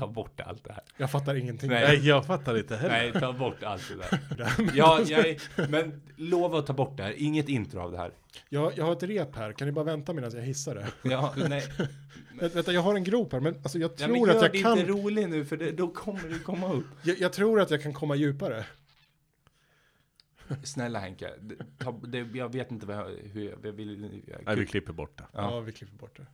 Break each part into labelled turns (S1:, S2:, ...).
S1: ta bort allt det här.
S2: Jag fattar ingenting.
S1: Nej.
S3: Nej, jag fattar inte heller.
S1: Nej, ta bort allt det där. Ja, jag, men lova att ta bort det här. Inget intro av det här.
S2: Jag, jag har ett rep här, kan ni bara vänta medan jag hissar det?
S1: Ja, nej.
S2: Vä- Vänta, jag har en grop här, men alltså jag
S1: Ja,
S2: tror
S1: men gör
S2: att jag
S1: det
S2: kan...
S1: inte rolig nu för det, då kommer det komma upp.
S2: Jag, jag tror att jag kan komma djupare.
S1: Snälla Henke, det, ta, det, jag vet inte vad jag, hur jag, jag vill... Jag,
S3: Nej, vi klipper bort det.
S2: Ja,
S1: Ja.
S2: vi klipper bort det.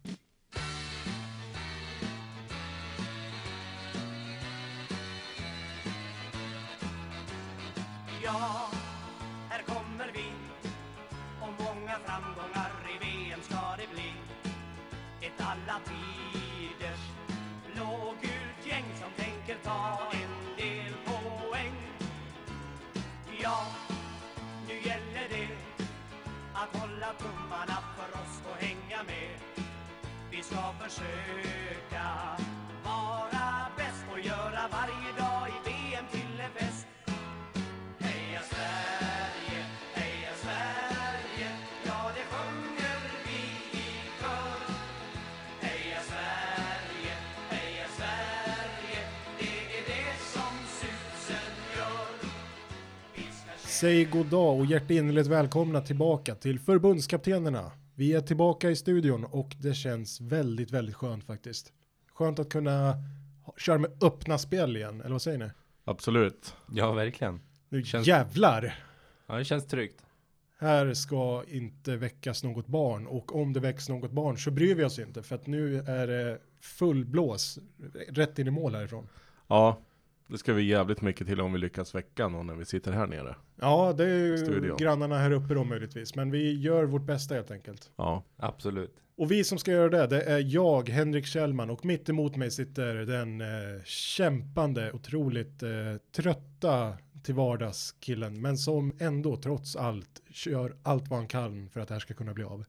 S4: Ja, här kommer vi och många framgångar i VM ska det bli. Ett alla tiders blågult gäng som tänker ta en del poäng. Ja, nu gäller det att hålla tummarna för oss och hänga med. Vi ska försöka
S2: Säg god dag och hjärtinnerligt välkomna tillbaka till förbundskaptenerna. Vi är tillbaka i studion och det känns väldigt, väldigt skönt faktiskt. Skönt att kunna köra med öppna spel igen, eller vad säger ni?
S3: Absolut.
S1: ja, verkligen.
S2: Nu
S1: Känns-
S2: jävlar!
S1: Ja, det känns tryggt.
S2: Här ska inte väckas något barn och om det väcks något barn så bryr vi oss inte för att nu är det full blås rätt in i mål härifrån.
S3: Ja, det ska vi jävligt mycket till om vi lyckas väcka någon när vi sitter här nere.
S2: Ja, det är ju
S3: Studion.
S2: grannarna här uppe då möjligtvis, men vi gör vårt bästa helt enkelt.
S3: Ja,
S1: Absolut.
S2: Och vi som ska göra det, det är jag, Henrik Kjellman, och mitt emot mig sitter den eh, kämpande, otroligt eh, trötta till vardags killen, men som ändå trots allt kör allt vad han kan för att det här ska kunna bli av.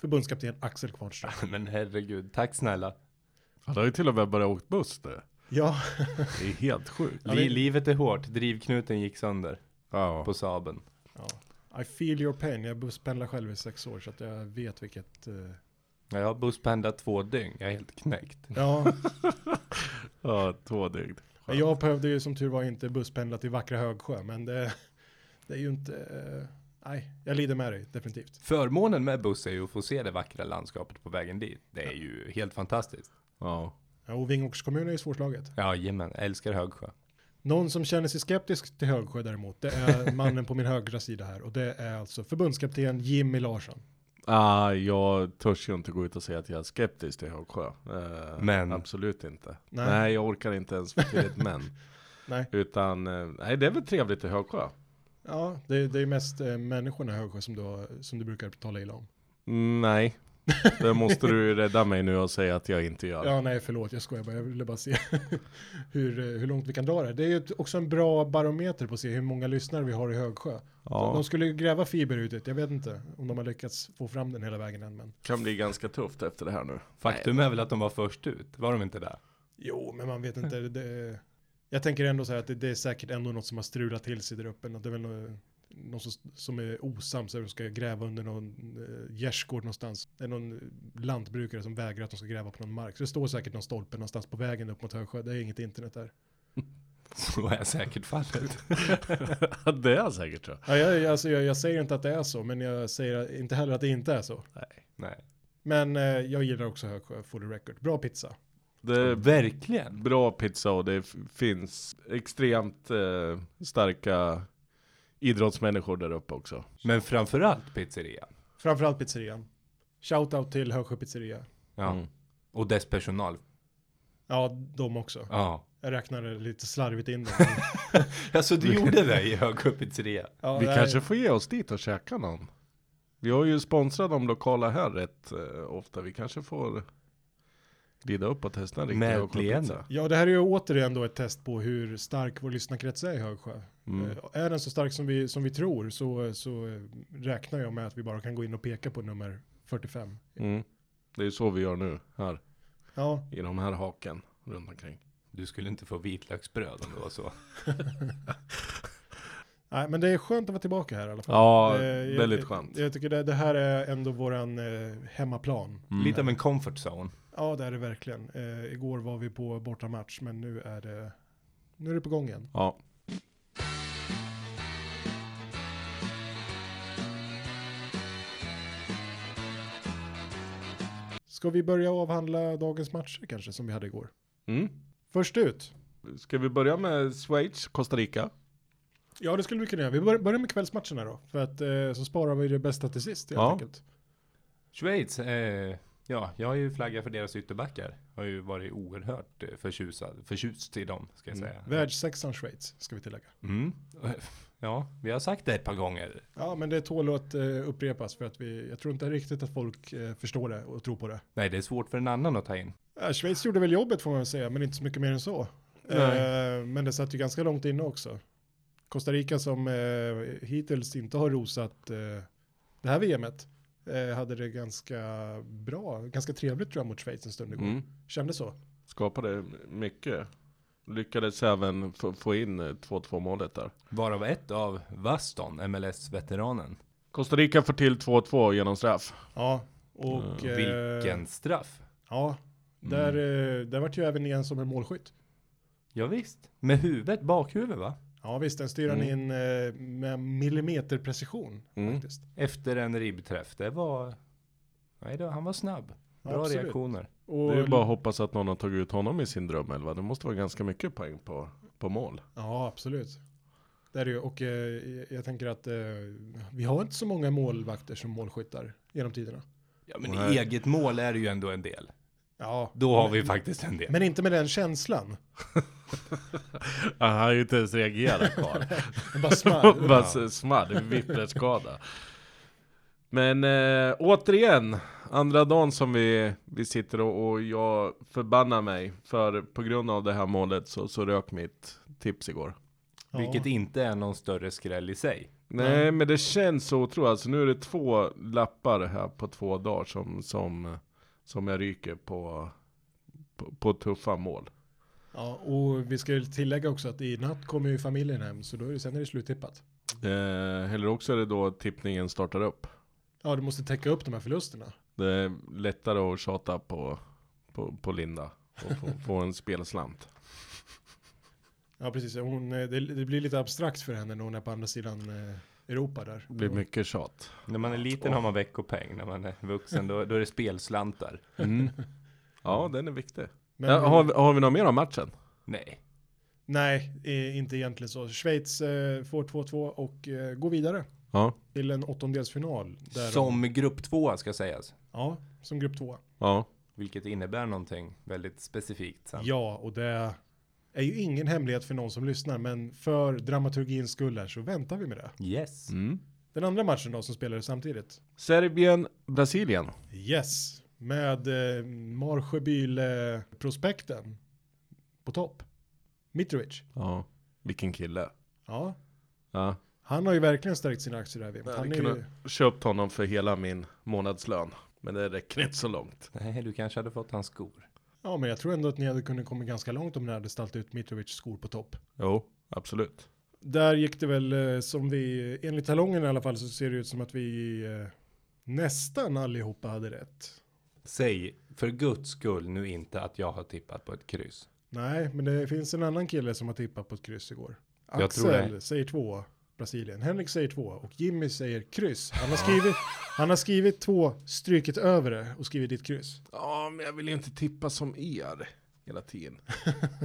S2: Förbundskapten Axel Kvarnström.
S1: Men herregud, tack snälla.
S3: han har ju till och med börjat åkt buss nu.
S2: Ja,
S3: Det är helt sjukt.
S2: Ja, det-
S1: livet är hårt, drivknuten gick sönder
S3: Ja,
S1: på Saaben.
S2: ja. I feel your pain. Jag busspendlar själv i sex år så att jag vet vilket.
S1: Ja, Jag har busspendlat två dygn, jag är helt knäckt.
S2: ja,
S3: ja två dygn.
S2: men jag behövde ju som tur var inte busspendla till vackra Högsjö, men det, det är ju inte. Eh, nej, jag lider med dig definitivt.
S1: Förmånen med buss är ju att få se det vackra landskapet på vägen dit. Det är ju helt fantastiskt.
S3: Ja.
S2: Ja, och Vingåkers kommun är ju svårslaget.
S1: Ja, jajamän, älskar Högsjö.
S2: Någon som känner sig skeptisk till Högsjö däremot, det är mannen på min högra sida här och det är alltså förbundskapten Jimmy Larsson.
S3: Ah, jag törs ju inte gå ut och säga att jag är skeptisk till Högsjö. Eh,
S1: Men.
S3: Absolut inte.
S2: Nej.
S3: Nej. jag orkar inte ens få till ett men.
S2: Nej,
S3: Utan, eh, nej det är väl trevligt i Högsjö.
S2: ja, det, det är mest eh, människorna i Högsjö som du, som du brukar tala illa om.
S3: Mm, nej. Det måste du rädda mig nu och säga att jag inte gör.
S2: Ja, nej, förlåt, jag skojar bara. Jag ville bara se hur, eh, hur långt vi kan dra det. Det är ju också en bra barometer på att se hur många lyssnare vi har i Högsjö.
S3: Ja,
S2: De skulle gräva fiber ut det. Jag vet inte om de har lyckats få fram den hela vägen än, men
S3: kan bli ganska tufft efter det här nu.
S1: Faktum är väl att de var först ut, var de inte där?
S2: Jo, men man vet inte. Det, jag tänker ändå så här att det, det är säkert ändå något som har strulat till sig där uppe. Något- Det är väl något, någon som, som är osams och ska gräva under någon eh, gärdsgård någonstans. Det är någon lantbrukare som vägrar att de ska gräva på någon mark. Så det står säkert någon stolpe någonstans på vägen upp mot Högsjö. Det är inget internet där.
S1: Så är säkert fallet.
S3: det är säkert jag.
S2: Ja, jag, alltså, jag, jag säger inte att det är så, men jag säger inte heller att det inte är så.
S1: Nej.
S2: Men eh, jag gillar också Högsjö, for the record. Bra pizza.
S3: Det är
S1: Verkligen.
S3: bra pizza och det finns extremt eh, starka idrottsmänniskor där uppe också.
S1: Men framförallt pizzeria.
S2: Framförallt pizzerian. Shoutout till Högsjö pizzeria.
S1: Ja.
S3: Mm.
S1: Och dess personal.
S2: Ja, de också.
S1: Ja.
S2: Jag räknade lite slarvigt in dem.
S1: Alltså du gjorde det i Högsjö pizzeria?
S2: Ja,
S3: Vi
S2: nej,
S3: kanske får ge oss dit och käka någon. Vi har ju sponsrat de lokala här rätt eh, ofta. Vi kanske får glida upp och testa en riktig Högsjöpizza.
S2: Ja, det här är ju återigen då ett test på hur stark vår lyssnarkrets är i Högsjö.
S3: Mm.
S2: Eh, Är den så stark som vi, som vi tror så, så eh, räknar jag med att vi bara kan gå in och peka på nummer 45.
S3: Mm. Det är ju så vi gör nu här.
S2: Ja,
S3: I de här haken runt omkring.
S1: Du skulle inte få vitlöksbröd om det var så.
S2: Nej, men det är skönt att vara tillbaka här i alla fall.
S3: Ja,
S2: Eh, jag-
S3: väldigt
S2: jag,
S3: skönt.
S2: Jag tycker det, det här är ändå våran eh, hemmaplan.
S3: Mm.
S1: Lite av en comfort zone.
S2: Ja, det är det verkligen. Eh, igår var vi på bortamatch, men nu är det, nu är det på gång igen.
S3: Ja.
S2: Ska vi börja avhandla dagens matcher kanske, som vi hade igår?
S3: Mm.
S2: Först ut.
S3: Ska vi börja med Schweiz, Costa Rica?
S2: Ja, det skulle vi kunna göra. Vi bör- börjar med kvällsmatcherna då, för att eh, så sparar vi det bästa till sist helt
S3: Ja.
S2: enkelt.
S1: Schweiz, eh, ja, jag har ju flaggat för deras ytterbackar. Har ju varit oerhört eh, förtjusad, förtjust i dem, ska jag
S3: Mm.
S1: säga.
S2: Världssexan Schweiz, ska vi tillägga.
S1: Mm. Ja, vi har sagt det ett par gånger.
S2: Ja, men det tål att eh, upprepas för att vi, jag tror inte riktigt att folk eh, förstår det och tror på det.
S1: Nej, det är svårt för en annan att ta in.
S2: Ja, Schweiz gjorde väl jobbet får man väl säga, men inte så mycket mer än så.
S3: Nej.
S2: Eh, men det satt ju ganska långt inne också. Costa Rica som hittills inte har rosat det här VMet hade det ganska bra, ganska trevligt tror jag mot Schweiz en stund igår.
S3: Mm.
S2: Kändes så.
S3: Skapade mycket. Lyckades även få, in eh, 2-2 målet där.
S1: Varav ett av Vaston, MLS-veteranen.
S3: Costa Rica får till 2-2 genom straff.
S2: Ja, och...
S3: Ja,
S2: eh,
S1: Vilken straff.
S2: Ja, där, eh, där vart ju även igen som en målskytt.
S1: Ja, visst. Med huvudet, bakhuvud va?
S2: Ja visst, den styr han
S3: Mm.
S2: in eh, med millimeterprecision
S3: Mm.
S2: faktiskt.
S1: Efter en ribbträff. Det var... Nej, då, han var snabb. Bra
S2: Absolut.
S1: reaktioner.
S2: Och,
S3: Det är ju bara att hoppas att någon har tagit ut honom i sin drömelva. Det måste vara ganska mycket poäng på, på mål.
S2: Ja, absolut. Det är det ju. Och eh, jag tänker att eh, vi har inte så många målvakter som målskyttar genom tiderna.
S1: Ja, men
S3: Nej.
S1: eget mål är det ju ändå en del.
S2: Ja,
S1: Då har vi faktiskt en del.
S2: men inte med den känslan.
S3: Han har ju inte ens reagerat kvar.
S2: Bara small.
S3: Bara smadd, vipplerskada. Men äh, återigen, andra dagen som vi, vi sitter och, och jag förbannar mig. För på grund av det här målet så, så rök mitt tips igår.
S2: Ja.
S1: Vilket inte är någon större skräll i sig.
S3: Nej men det känns så otroligt. Alltså, nu är det två lappar här på två dagar som, som, som jag ryker på, på, på tuffa mål.
S2: Ja, och vi ska ju tillägga också att i natt kommer ju familjen hem, så då är det, sen är det sluttippat.
S3: Eh, eller också är det då tippningen startar upp.
S2: Ja, du måste täcka upp de här förlusterna.
S3: Det är lättare att tjata på, på, på Linda och få, få en spelslant.
S2: Ja, precis. Hon, eh, det, det blir lite abstrakt för henne när hon är på andra sidan eh, Europa där.
S3: Det blir mycket tjat.
S1: När man är liten har man veckopeng. När man är vuxen då, då är det spelslantar.
S3: Mm. Ja, den är viktig.
S2: Men,
S3: Ja, har, vi, har vi något mer om matchen?
S1: Nej.
S2: Nej, eh, inte egentligen så. Schweiz eh, får 2-2 och eh, går vidare
S3: Ja,
S2: till en åttondelsfinal. Där
S1: Som grupp två ska sägas.
S2: ja, som grupp 2.
S3: ja.
S1: Vilket innebär någonting väldigt specifikt sen.
S2: Ja, och det är ju ingen hemlighet för någon som lyssnar, men för dramaturgins skull här så väntar vi med det.
S1: Yes.
S3: Mm.
S2: Den andra matchen då som spelades samtidigt.
S3: Serbien, Brasilien.
S2: Yes, med eh, Marsjöbyle-prospekten på topp. Mitrovic.
S3: Ja, vilken kille.
S2: Ja,
S3: Ja.
S2: Han har ju verkligen stärkt sina aktier där.
S3: Jag hade
S2: ju,
S3: kunnat köpt honom för hela min månadslön. Men det räcker inte så långt.
S1: Nej, du kanske hade fått hans skor.
S2: ja, men jag tror ändå att ni hade kunnat komma ganska långt om ni hade ställt ut Mitrovic skor på topp.
S3: Jo, absolut.
S2: Där gick det väl eh, som vi, enligt talongen i alla fall, så ser det ut som att vi eh, nästan allihopa hade rätt.
S1: Säg för guds skull nu inte att jag har tippat på ett kryss.
S2: Nej, men det finns en annan kille som har tippat på ett kryss igår.
S1: Jag tror
S2: Axel
S1: det.
S2: säger två, Brasilien. Henrik säger två och Jimmy säger kryss. Han har skrivit, han har skrivit två, strykit över det och skrivit ditt kryss.
S3: Ja, men jag vill ju inte tippa som er hela tiden.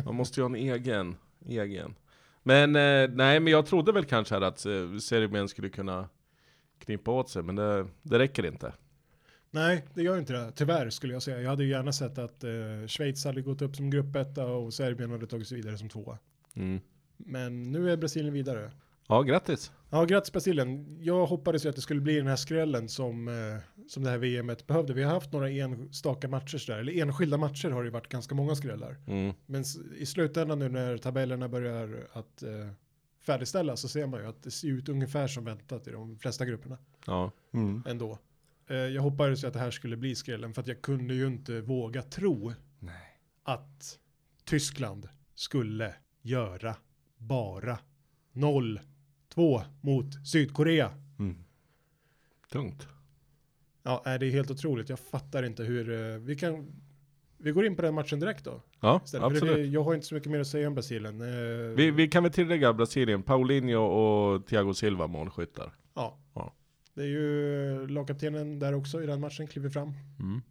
S3: Man måste ju ha en egen, egen. Men eh, nej, men jag trodde väl kanske att eh, Serbien skulle kunna knipa åt sig, men det, det räcker inte.
S2: Nej, det gör inte det. Tyvärr skulle jag säga. Jag hade ju gärna sett att eh, Schweiz hade gått upp som gruppetta och Serbien hade tagit sig vidare som tvåa.
S3: Mm.
S2: Men nu är Brasilien vidare.
S3: Ja, grattis.
S2: Ja, grattis Brasilien. Jag hoppades ju att det skulle bli den här skrällen som, eh, som det här VMet behövde. Vi har haft några enstaka matcher sådär, eller enskilda matcher har det ju varit ganska många skrällar.
S3: Mm.
S2: Men i slutändan nu när tabellerna börjar att eh, färdigställas så ser man ju att det ser ut ungefär som väntat i de flesta grupperna
S3: Ja.
S1: Mm.
S2: ändå. Eh, jag hoppades ju att det här skulle bli skrällen för att jag kunde ju inte våga tro
S1: Nej.
S2: att Tyskland skulle göra bara 0-2 2 mot Sydkorea.
S1: Mm.
S3: Tungt.
S2: Ja, är det är helt otroligt. Jag fattar inte hur, eh, vi kan, vi går in på den matchen direkt då.
S3: Ja,
S2: Istället.
S3: Absolut.
S2: det, jag har inte så mycket mer att säga om Brasilien. Eh,
S3: Vi, vi kan väl tillägga Brasilien, Paulinho och Thiago Silva målskyttar.
S2: Ja.
S3: Ja.
S2: Det är ju lagkaptenen där också i den matchen, kliver fram
S3: Mm.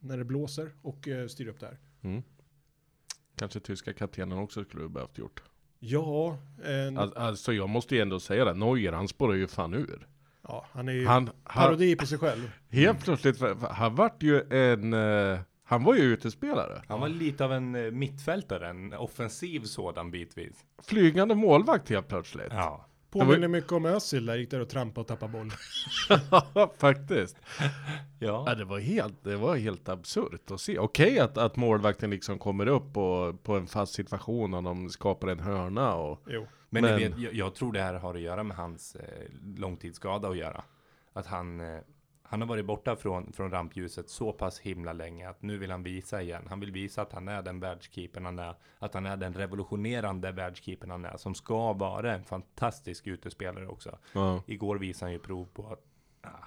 S2: när det blåser och eh, styr upp där.
S3: Mm. Kanske tyska kaptenen också skulle behövt gjort.
S2: Ja, en,
S3: Al- Alltså jag måste ju ändå säga det, Neuer han spårar ju fan ur.
S2: ja, han är ju
S3: Han, han,
S2: parodi på sig själv.
S3: helt plötsligt, han vart ju en, eh, han var ju utespelare.
S1: Han var lite av en eh, mittfältare, en offensiv sådan bitvis.
S3: Flygande målvakt helt plötsligt.
S1: Ja.
S2: Påminner mycket om Özil där, gick där och trampade och tappade boll.
S3: Faktiskt.
S1: Ja.
S3: Ja, det var helt, det var helt absurt att se. Okej att, att målvakten liksom kommer upp och, på en fast situation och de skapar en hörna och
S2: Jo.
S1: Men,
S3: Men-
S1: Ni vet, jag, jag tror det här har att göra med hans eh, långtidsskada att göra. Att han, eh, han har varit borta från, från rampljuset så pass himla länge att nu vill han visa igen. Han vill visa att han är den världskeepern han är. Att han är den revolutionerande världskeepern han är. Som ska vara en fantastisk utespelare också.
S3: ja,
S1: Igår visade han ju prov på att ah,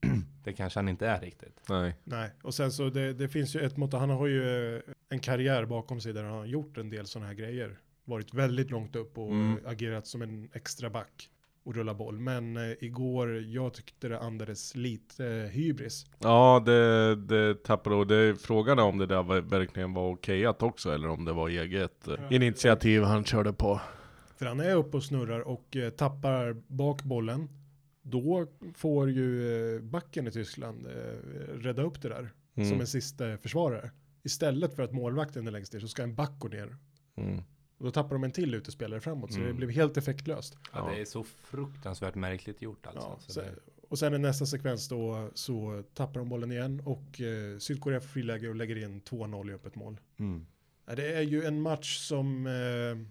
S1: det kanske han inte är riktigt.
S3: nej.
S2: Nej, och sen så det, det finns ju ett mått, han har ju eh, en karriär bakom sig där han har gjort en del sådana här grejer. Varit väldigt långt upp och
S3: Mm.
S2: agerat som en extra back och rulla boll. Men eh, igår, jag tyckte det andades lite eh, hybris.
S3: Ja, det, det tappade och det frågan är om det där var, verkligen var okejat också eller om det var eget eh, initiativ han körde på.
S2: För han är uppe och snurrar och eh, tappar bak bollen. Då får ju eh, backen i Tyskland eh, rädda upp det där
S3: Mm.
S2: som en sista försvarare. Istället för att målvakten är längst ner så ska en back gå ner.
S3: Mm.
S2: Och då tappar de en till utespelare framåt så det
S3: Mm.
S2: blev helt effektlöst.
S1: Ja, det är så fruktansvärt märkligt gjort alltså.
S2: Ja,
S1: Så det,
S2: och sen i nästa sekvens då så tappar de bollen igen och eh, Sydkorea får friläge och lägger in 2-0 i öppet mål.
S1: mm.
S2: Ja, Det är ju en match som eh,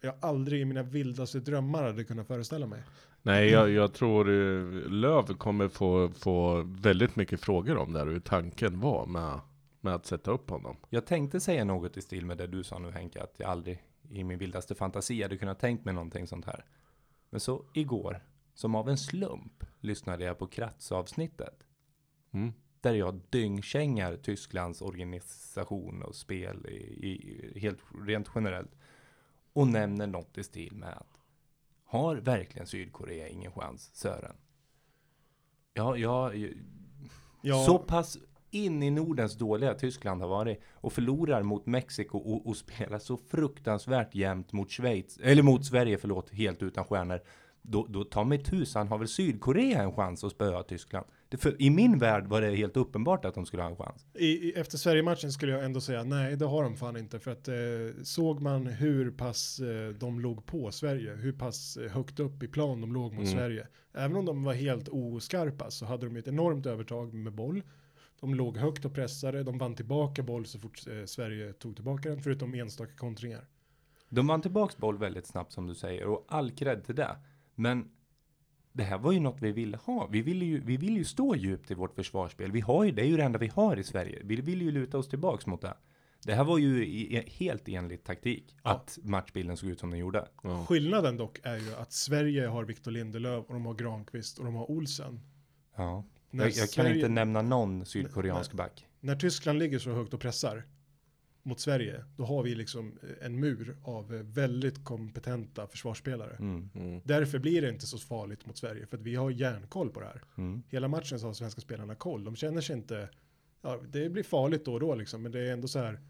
S2: jag aldrig i mina vildaste drömmar hade kunnat föreställa mig.
S3: Nej, jag, jag tror eh, Löv kommer få, få väldigt mycket frågor om det här, hur tanken var med, med att sätta upp honom.
S1: Jag tänkte säga något i stil med det du sa nu Henke, att jag aldrig i min vildaste fantasi hade kunnat tänkt mig någonting sånt här. Men så igår, som av en slump, lyssnade jag på Kratz-avsnittet.
S3: Mm.
S1: Där jag dyngkängar Tysklands organisation och spel i, i, helt rent generellt. Och nämner något i stil med att har verkligen Sydkorea ingen chans, Sören? Ja, ja,
S2: Ja,
S1: så pass in i Nordens dåliga Tyskland har varit och förlorar mot Mexiko och, och spelar så fruktansvärt jämnt mot Schweiz, eller mot Sverige, förlåt, helt utan stjärnor. Då, då tar mig tusan har väl Sydkorea en chans att spöa Tyskland. Det, för, I min värld var det helt uppenbart att de skulle ha en chans.
S2: i, i, efter Sverige-matchen skulle jag ändå säga nej, det har de fan inte. För att eh, såg man hur pass eh, de låg på Sverige, hur pass eh, högt upp i plan de låg mot
S3: Mm.
S2: Sverige. Även om de var helt oskarpa så hade de ett enormt övertag med boll. De låg högt och pressade, de vann tillbaka boll så fort eh, Sverige tog tillbaka den, förutom enstaka kontringar.
S1: De vann tillbaks boll väldigt snabbt som du säger och all cred till det. Men det här var ju något vi ville ha. Vi vill ju, vi vill ju stå djupt i vårt försvarsspel. Vi har ju, det är ju det enda vi har i Sverige. Vi vill ju luta oss tillbaks mot det. Det här var ju i, helt enligt taktik.
S2: Ja.
S1: Att matchbilden såg ut som den gjorde.
S3: Ja.
S2: Skillnaden dock är ju att Sverige har Victor Lindelöf och de har Granqvist och de har Olsen.
S1: Ja.
S2: När,
S1: Jag, jag kan
S2: Sverige,
S1: inte nämna någon sydkoreansk back.
S2: när Tyskland ligger så högt och pressar mot Sverige, då har vi liksom eh, en mur av eh, väldigt kompetenta försvarsspelare.
S1: Mm.
S3: Mm.
S2: Därför blir det inte så farligt mot Sverige, för att vi har järnkoll på det här.
S1: Mm.
S2: Hela matchen så har svenska spelarna koll. De känner sig inte, ja, det blir farligt då och då liksom, men det är ändå så här,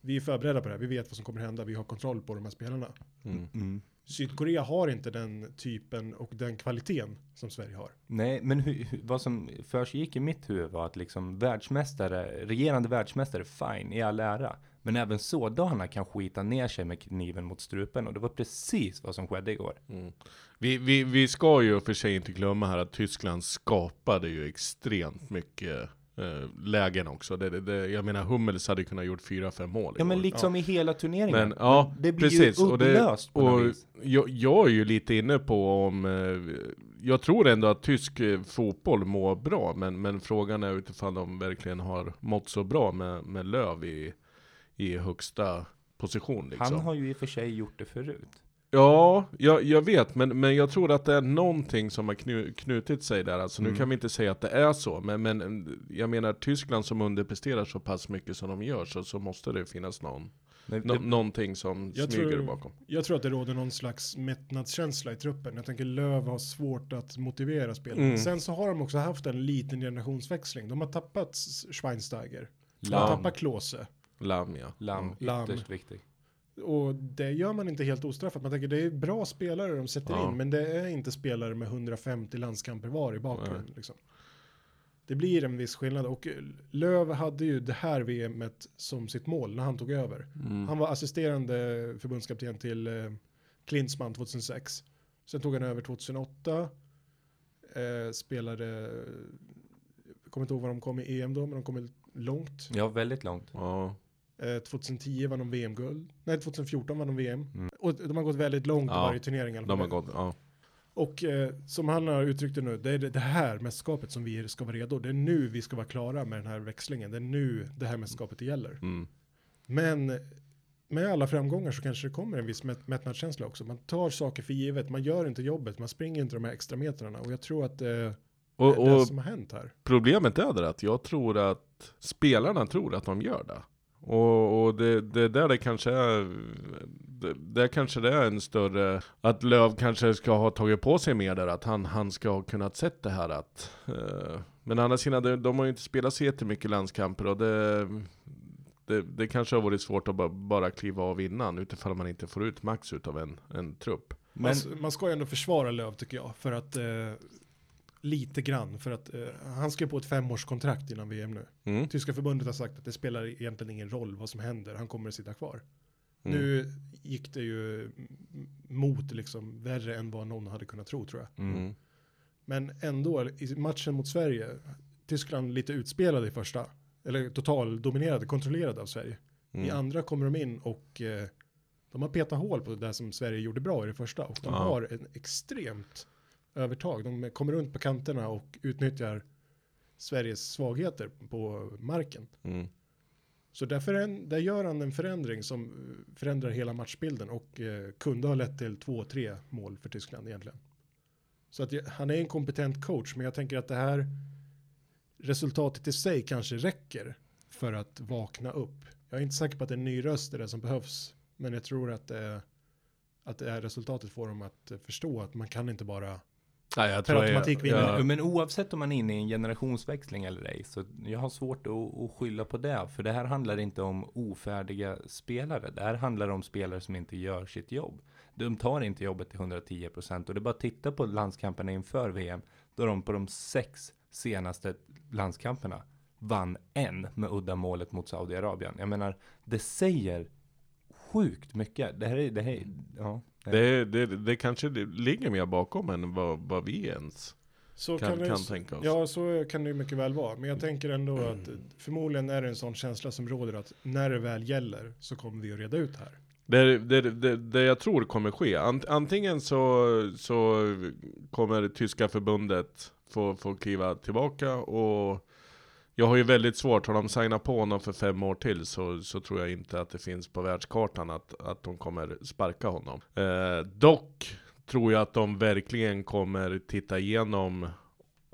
S2: vi är förberedda på det här, vi vet vad som kommer hända, vi har kontroll på de här spelarna.
S3: Mm.
S2: Sydkorea har inte den typen och den kvaliteten som Sverige har.
S1: Nej, men hur, hur, vad som försiggick i mitt huvud var att liksom världsmästare, regerande världsmästare, fine, i all ära. Men även sådana kan skita ner sig med kniven mot strupen och det var precis vad som skedde igår.
S3: Mm. Vi, vi, vi ska ju för sig inte glömma här att Tyskland skapade ju extremt mycket lägen också. Det, det, det, jag menar Hummels hade kunnat gjort 4-5 mål
S1: Ja, men liksom i hela turneringen.
S3: Men ja,
S1: det blir
S3: precis.
S1: ju
S3: Och det-
S1: uddlöst på
S3: Och
S1: vis.
S3: jag, jag är ju lite inne på om, eh, jag tror ändå att tysk eh, fotboll mår bra, men, men frågan är utifrån de verkligen har mått så bra med, med Löv i, i högsta position liksom.
S1: Han har ju i och för sig gjort det förut.
S3: Ja, jag, jag vet, men, men jag tror att det är någonting som har knu, knutit sig där. Alltså,
S1: Mm.
S3: Nu kan vi inte säga att det är så, men, men jag menar Tyskland som underpresterar så pass mycket som de gör, så, så måste det finnas någon,
S1: Det,
S3: nå,
S1: det,
S3: någonting som
S2: Jag
S3: smyger
S2: tror-
S3: bakom.
S2: Jag tror att det råder någon slags mättnadskänsla i truppen. Jag tänker Löv har svårt att motivera spelarna.
S3: Mm.
S2: Sen så har de också haft en liten generationsväxling. De har tappat Schweinsteiger. De har
S3: Lam.
S2: tappat Klose.
S3: Lam ja.
S1: Lam,
S2: Lam.
S1: ytterst viktig.
S2: Och det gör man inte helt ostraffat. Man tänker det är bra spelare de sätter
S3: Ja.
S2: in. Men det är inte spelare med 150 landskamper var i bakgrund.
S3: Nej.
S2: Liksom. Det blir en viss skillnad. Och Löv hade ju det här VMet som sitt mål när han tog över.
S3: Mm.
S2: Han var assisterande förbundskapten till eh, Klinsmann 2006. Sen tog han över 2008. Eh, spelade, jag kommer inte ihåg vad de kom i EM då, men de kom långt.
S1: Ja, väldigt långt.
S3: Ja.
S2: Eh, 2010 vann de VM-guld. Nej, 2014 vann de VM.
S1: Mm.
S2: Och de har gått väldigt långt i
S3: Ja,
S2: varje turnering. i
S3: De har gått, ja.
S2: Och eh, som han har uttryckt det nu, det är det det här mästerskapet som vi ska vara redo. Det är nu vi ska vara klara med den här växlingen. Det är nu det här mästerskapet gäller.
S3: Mm.
S2: Men med alla framgångar så kanske det kommer en viss mätt- mättnadskänsla också. Man tar saker för givet, man gör inte jobbet, man springer inte de här extra metrarna. Och jag tror att eh, det
S3: Och,
S2: är det som har hänt här.
S3: problemet är det att jag tror att spelarna tror att de gör det. Och, och det, det där det kanske är, det, där kanske det är en större, att Löv kanske ska ha tagit på sig mer där, att han, han ska ha kunnat sett det här att, eh, men å andra sidan, de, de har ju inte spelat så jättemycket landskamper och det, det, det kanske har varit svårt att bara, bara kliva av innan, utifall man inte får ut max utav en, en trupp.
S1: Men,
S2: Man, s- man ska ju ändå försvara Löv tycker jag. För att eh, lite grann. För att eh, han ju på ett femårskontrakt innan VM nu.
S3: Mm.
S2: Tyska förbundet har sagt att det spelar egentligen ingen roll vad som händer. Han kommer att sitta kvar.
S3: Mm.
S2: Nu gick det ju mot liksom värre än vad någon hade kunnat tro tror jag.
S1: mm.
S2: Men ändå, i matchen mot Sverige, Tyskland lite utspelade i första. Eller total dominerade, kontrollerade av Sverige. I
S3: Mm.
S2: andra kommer de in och eh, de har petat hål på det som Sverige gjorde bra i det första. Och de
S3: Ja.
S2: har en extremt övertag. De kommer runt på kanterna och utnyttjar Sveriges svagheter på marken.
S3: Mm.
S2: Så där, föränd- där gör han en förändring som förändrar hela matchbilden och eh, kunde ha lett till två, tre mål för Tyskland egentligen. Så att han är en kompetent coach, men jag tänker att det här resultatet i sig kanske räcker för att vakna upp. Jag är inte säker på att en ny röst är det som behövs, men jag tror att, eh, att det här resultatet får dem att förstå att man kan inte bara
S3: Nej, jag
S2: Per
S3: tror
S2: automatik
S3: jag,
S2: vinner.
S3: jag,
S1: Men oavsett om man är inne i en generationsväxling eller ej, så jag har svårt att, att skylla på det. För det här handlar inte om ofärdiga spelare. Det här handlar om spelare som inte gör sitt jobb. De tar inte jobbet till 110% och det är bara att titta på landskamperna inför VM. Då de på de sex senaste landskamperna vann en med uddamålet mot Saudiarabien. Jag menar, det säger sjukt mycket. Det här är, det här, ja.
S3: Det, det, det kanske ligger mer bakom än vad, vad vi ens
S2: Så
S3: kan,
S2: det,
S3: kan tänka oss.
S2: Ja, så kan det mycket väl vara. Men jag tänker ändå att eh, förmodligen är det en sån känsla som råder att när det väl gäller så kommer vi att reda ut här.
S3: Det, det, det, det jag tror kommer ske, ant, antingen så, så kommer tyska förbundet få, få kliva tillbaka och jag har ju väldigt svårt, har de signat på honom för fem år till så, så tror jag inte att det finns på världskartan att, att de kommer sparka honom. Eh, dock tror jag att de verkligen kommer titta igenom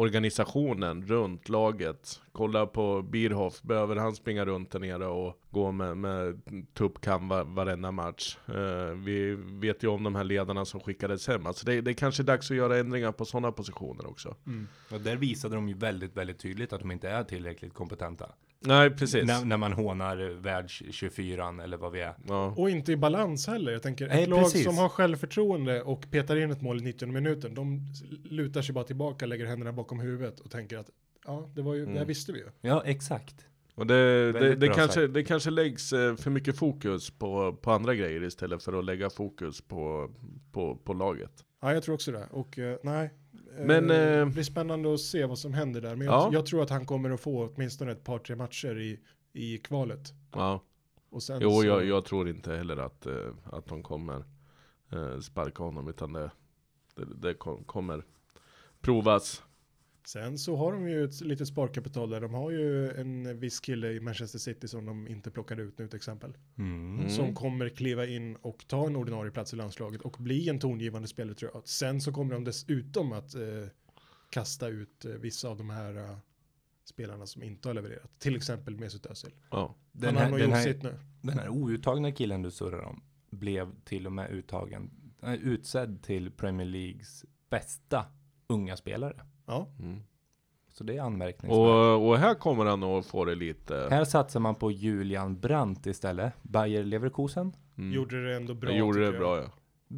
S3: organisationen runt laget. Kolla på Bierhoff, behöver han springa runt där nere och gå med, med tuppkam var, varenda match? Eh, vi vet ju om de här ledarna som skickades hem. Alltså det, det är kanske dags att göra ändringar på sådana positioner också. Mm.
S1: Och där visade de ju väldigt, väldigt tydligt att de inte är tillräckligt kompetenta.
S3: Nej, precis.
S1: När, när man hånar världs 24 eller vad vi är.
S3: Ja.
S2: Och inte i balans heller. Jag tänker
S1: Nej,
S2: ett lag
S1: precis.
S2: som har självförtroende och petar in ett mål i 90 minuten. De lutar sig bara tillbaka, lägger händerna bakom huvudet och tänker att ja, det var ju, det här
S3: Mm.
S2: visste vi ju.
S1: Ja, exakt.
S3: Och det, det, det, kanske,
S1: sagt.
S3: det kanske läggs eh, för mycket fokus på, på andra grejer istället för att lägga fokus på, på, på laget.
S2: Ja, jag tror också det. Och eh, nej, eh,
S3: Men,
S2: det
S3: eh,
S2: blir spännande att se vad som händer där. Men jag,
S3: Ja.
S2: jag tror att han kommer att få åtminstone ett par, tre matcher i, i kvalet.
S3: Ja.
S2: Och sen
S3: Jo,
S2: så,
S3: jag, jag tror inte heller att, eh, att de kommer eh, sparka honom, utan det, det, det kom, kommer provas
S2: Sen så har de ju ett litet sparkapital där. De har ju en viss kille i Manchester City som de inte plockade ut nu till exempel.
S1: Mm.
S2: Som kommer kliva in och ta en ordinarie plats i landslaget och bli en tongivande spelare tror jag. Sen så kommer de dessutom att eh, kasta ut eh, vissa av de här eh, spelarna som inte har levererat. Till exempel Mesut Özil.
S3: Ja.
S1: Den,
S2: Han har
S1: här, den,
S2: sitt nu.
S1: den här outtagna killen du surrar om blev till och med uttagen, äh, utsedd till Premier Leagues bästa unga spelare.
S2: Ja,
S3: Mm.
S1: Så det är anmärkningsvärt.
S3: Och, och här kommer han att få det lite...
S1: Här satsar man på Julian Brandt istället. Bayer Leverkusen.
S3: Mm.
S2: gjorde det ändå bra.
S3: Han gjorde det
S2: jag.
S3: bra ja.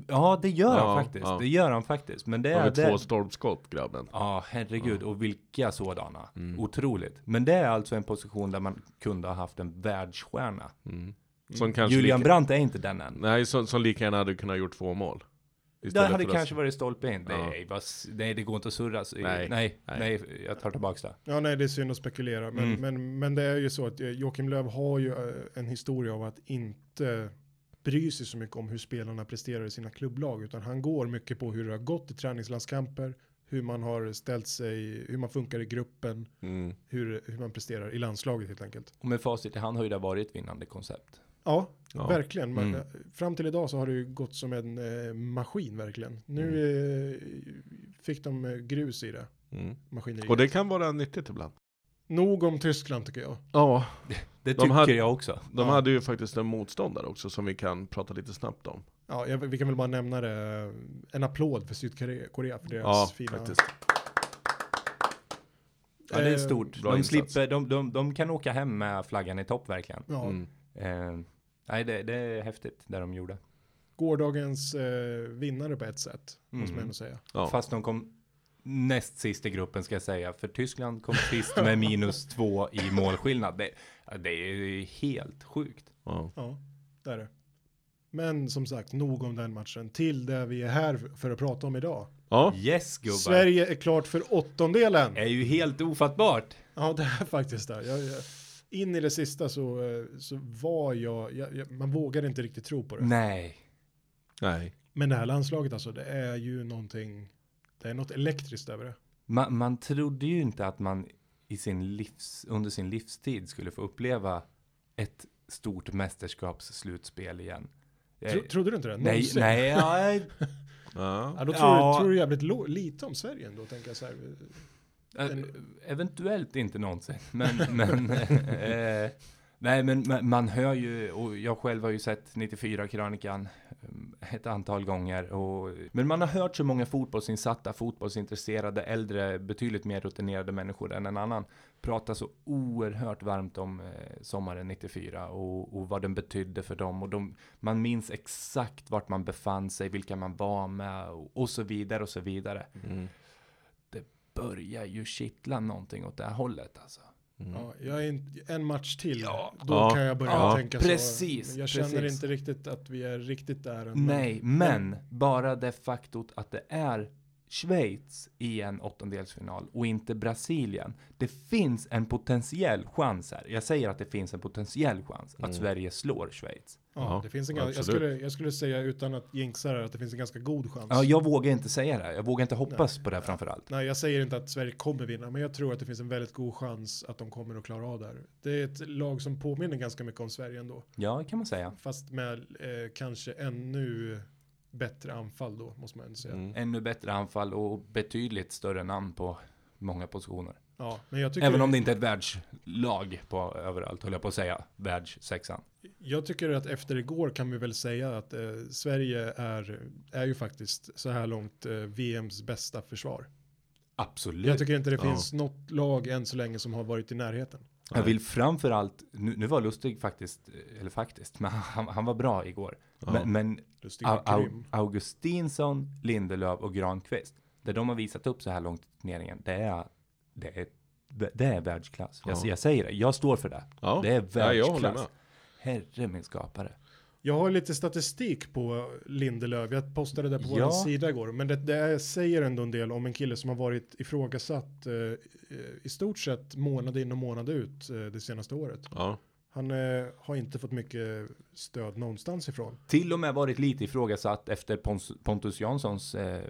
S1: Ja, det gör
S3: Ja,
S1: han faktiskt.
S3: ja.
S1: Det gör han faktiskt. Men det är
S3: har
S1: det.
S3: två stolpskott grabben.
S1: Ja, herregud. Och vilka sådana.
S3: Mm.
S1: Otroligt. Men det är alltså en position där man kunde ha haft en världsstjärna.
S3: Mm. Som kanske
S1: Julian
S3: lika,
S1: Brandt är inte den än.
S3: Nej, som, som lika gärna hade kunnat gjort två mål.
S1: Det hade kanske varit stolpe in.
S3: Ja.
S1: Nej, vad nej, det går inte att surra. Nej,
S3: Nej,
S1: nej, jag tar tillbaka det.
S2: Ja, nej, det är synd att spekulera. Men,
S1: Mm.
S2: men, men det är ju så att eh, Joakim Löw har ju eh, en historia av att inte bry sig så mycket om hur spelarna presterar i sina klubblag, utan han går mycket på hur det har gått i träningslandskamper, hur man har ställt sig, hur man funkar i gruppen,
S3: Mm.
S2: hur, hur man presterar i landslaget helt enkelt.
S1: Och med facit i hand har ju det varit ett vinnande koncept.
S2: Ja,
S3: Ja.
S2: verkligen. Man,
S3: Mm.
S2: Fram till idag så har det ju gått som en eh, maskin verkligen. Nu
S3: Mm.
S2: eh, fick de eh, grus i det,
S3: Mm.
S2: maskineriet.
S3: Och det kan vara nyttigt ibland.
S2: Nog om Tyskland tycker jag.
S3: Ja,
S1: Det
S3: De
S1: tycker
S3: hade-
S1: jag också.
S3: de
S2: Ja.
S3: hade ju faktiskt en motståndare också som vi kan prata lite snabbt om.
S2: Ja, jag, vi kan väl bara nämna det. En applåd för Sydkorea Korea för deras
S3: Ja,
S2: fina...
S3: faktiskt.
S1: Ja, det är
S2: Eh,
S1: stort.
S3: bra
S1: De,
S3: insats.
S1: slipper, de, de, de kan åka hem med flaggan i topp verkligen.
S2: Ja,
S3: Mm.
S1: Eh, nej, det, det är häftigt det de gjorde.
S2: gårdagens eh, vinnare på ett sätt, måste
S1: Mm.
S2: man ändå säga.
S3: Ja.
S1: Fast de kom näst sist i gruppen ska jag säga. För Tyskland kom sist med minus två i målskillnad. Det, det är helt sjukt.
S3: Ja.
S2: Ja, det är det. Men som sagt, nog om den matchen. Till det vi är här för att prata om idag.
S3: ja.
S1: Yes gubbar.
S2: Sverige är klart för åttondelen.
S1: är ju helt ofattbart.
S2: Ja, det är faktiskt det. Jag, jag, in i det sista så, eh, så var jag, jag, jag, man vågade inte riktigt tro på det.
S1: Nej.
S3: Nej.
S2: Men det här landslaget alltså, det är ju någonting, det är något elektriskt över det.
S1: Man, man trodde ju inte att man i sin livs, under sin livstid skulle få uppleva ett stort mästerskapsslutspel igen.
S2: Tro, trodde du inte det?
S1: nej,
S2: Någonsin?
S1: nej, ja,
S2: Ja,
S3: Ja.
S2: då tror,
S1: Ja.
S2: Du, tror du jävligt lite om Sverige ändå, tänker jag så här.
S1: Eventuellt inte någonsin, men, men eh, nej, men ma- man hör ju, och jag själv har ju sett 94-krönikan eh, ett antal gånger, och, men man har hört så många fotbollsinsatta, fotbollsintresserade, äldre, betydligt mer rutinerade människor än en annan prata så oerhört varmt om eh, sommaren 94 och, och vad den betydde för dem. Och de, man minns exakt vart man befann sig, vilka man var med och, och så vidare och så vidare.
S3: Mm.
S1: Börjar ju kittla någonting åt det här hållet alltså.
S3: Mm.
S2: Ja, jag är in, en match till,
S1: Ja.
S2: då
S3: Ja.
S2: kan jag börja
S1: Ja,
S2: tänka
S1: precis,
S2: så. Men Jag känner
S1: precis.
S2: inte riktigt att vi är riktigt där än.
S1: Nej, men bara det faktot att det är Schweiz i en åttondelsfinal och inte Brasilien. Det finns en potentiell chans här. Jag säger att det finns en potentiell chans att
S3: Mm.
S1: Sverige slår Schweiz.
S2: Ja, det finns en, jag, skulle, jag skulle säga utan att jinxa det att det finns en ganska god chans.
S1: Ja, jag vågar inte säga det. Jag vågar inte hoppas på det framför allt.
S2: Nej, jag säger inte att Sverige kommer vinna, men jag tror att det finns en väldigt god chans att de kommer att klara av det här. Det är ett lag som påminner ganska mycket om Sverige ändå,
S1: Ja, kan man säga.
S2: fast med eh, kanske ännu bättre anfall då, måste man ändå säga.
S3: Mm.
S1: Ännu bättre anfall och betydligt större namn på många positioner.
S2: Ja, men jag tycker,
S1: Även om det inte är ett världslag på överallt, höll jag på att säga. Världssexan.
S2: jag tycker att efter igår kan vi väl säga att eh, Sverige är, är ju faktiskt så här långt eh, VMs bästa försvar.
S1: Absolut.
S2: Jag tycker inte det
S3: Ja.
S2: finns något lag än så länge som har varit i närheten.
S1: Jag vill framförallt, nu, nu var Lustig faktiskt, eller faktiskt, men han, han var bra igår.
S3: Ja.
S1: Men, men
S2: Lustig
S1: Au. Augustinsson, Lindelöf och Granqvist, det de har visat upp så här långt i turneringen, det är, det är, det är världsklass. Jag,
S3: Ja.
S1: jag säger det, jag står för det.
S3: Ja.
S1: Det är
S3: Ja, jag
S1: världsklass.
S3: med.
S1: Herre min skapare.
S2: Jag har lite statistik på Lindelöf. Jag postade det på
S1: Ja.
S2: vår sida igår. Men det, det säger ändå en del om en kille som har varit ifrågasatt eh, eh, i stort sett månad in och månad ut eh, det senaste året.
S3: Ja.
S2: Han eh, har inte fått mycket stöd någonstans ifrån.
S1: Till och med varit lite ifrågasatt efter Pons, Pontus Janssons eh,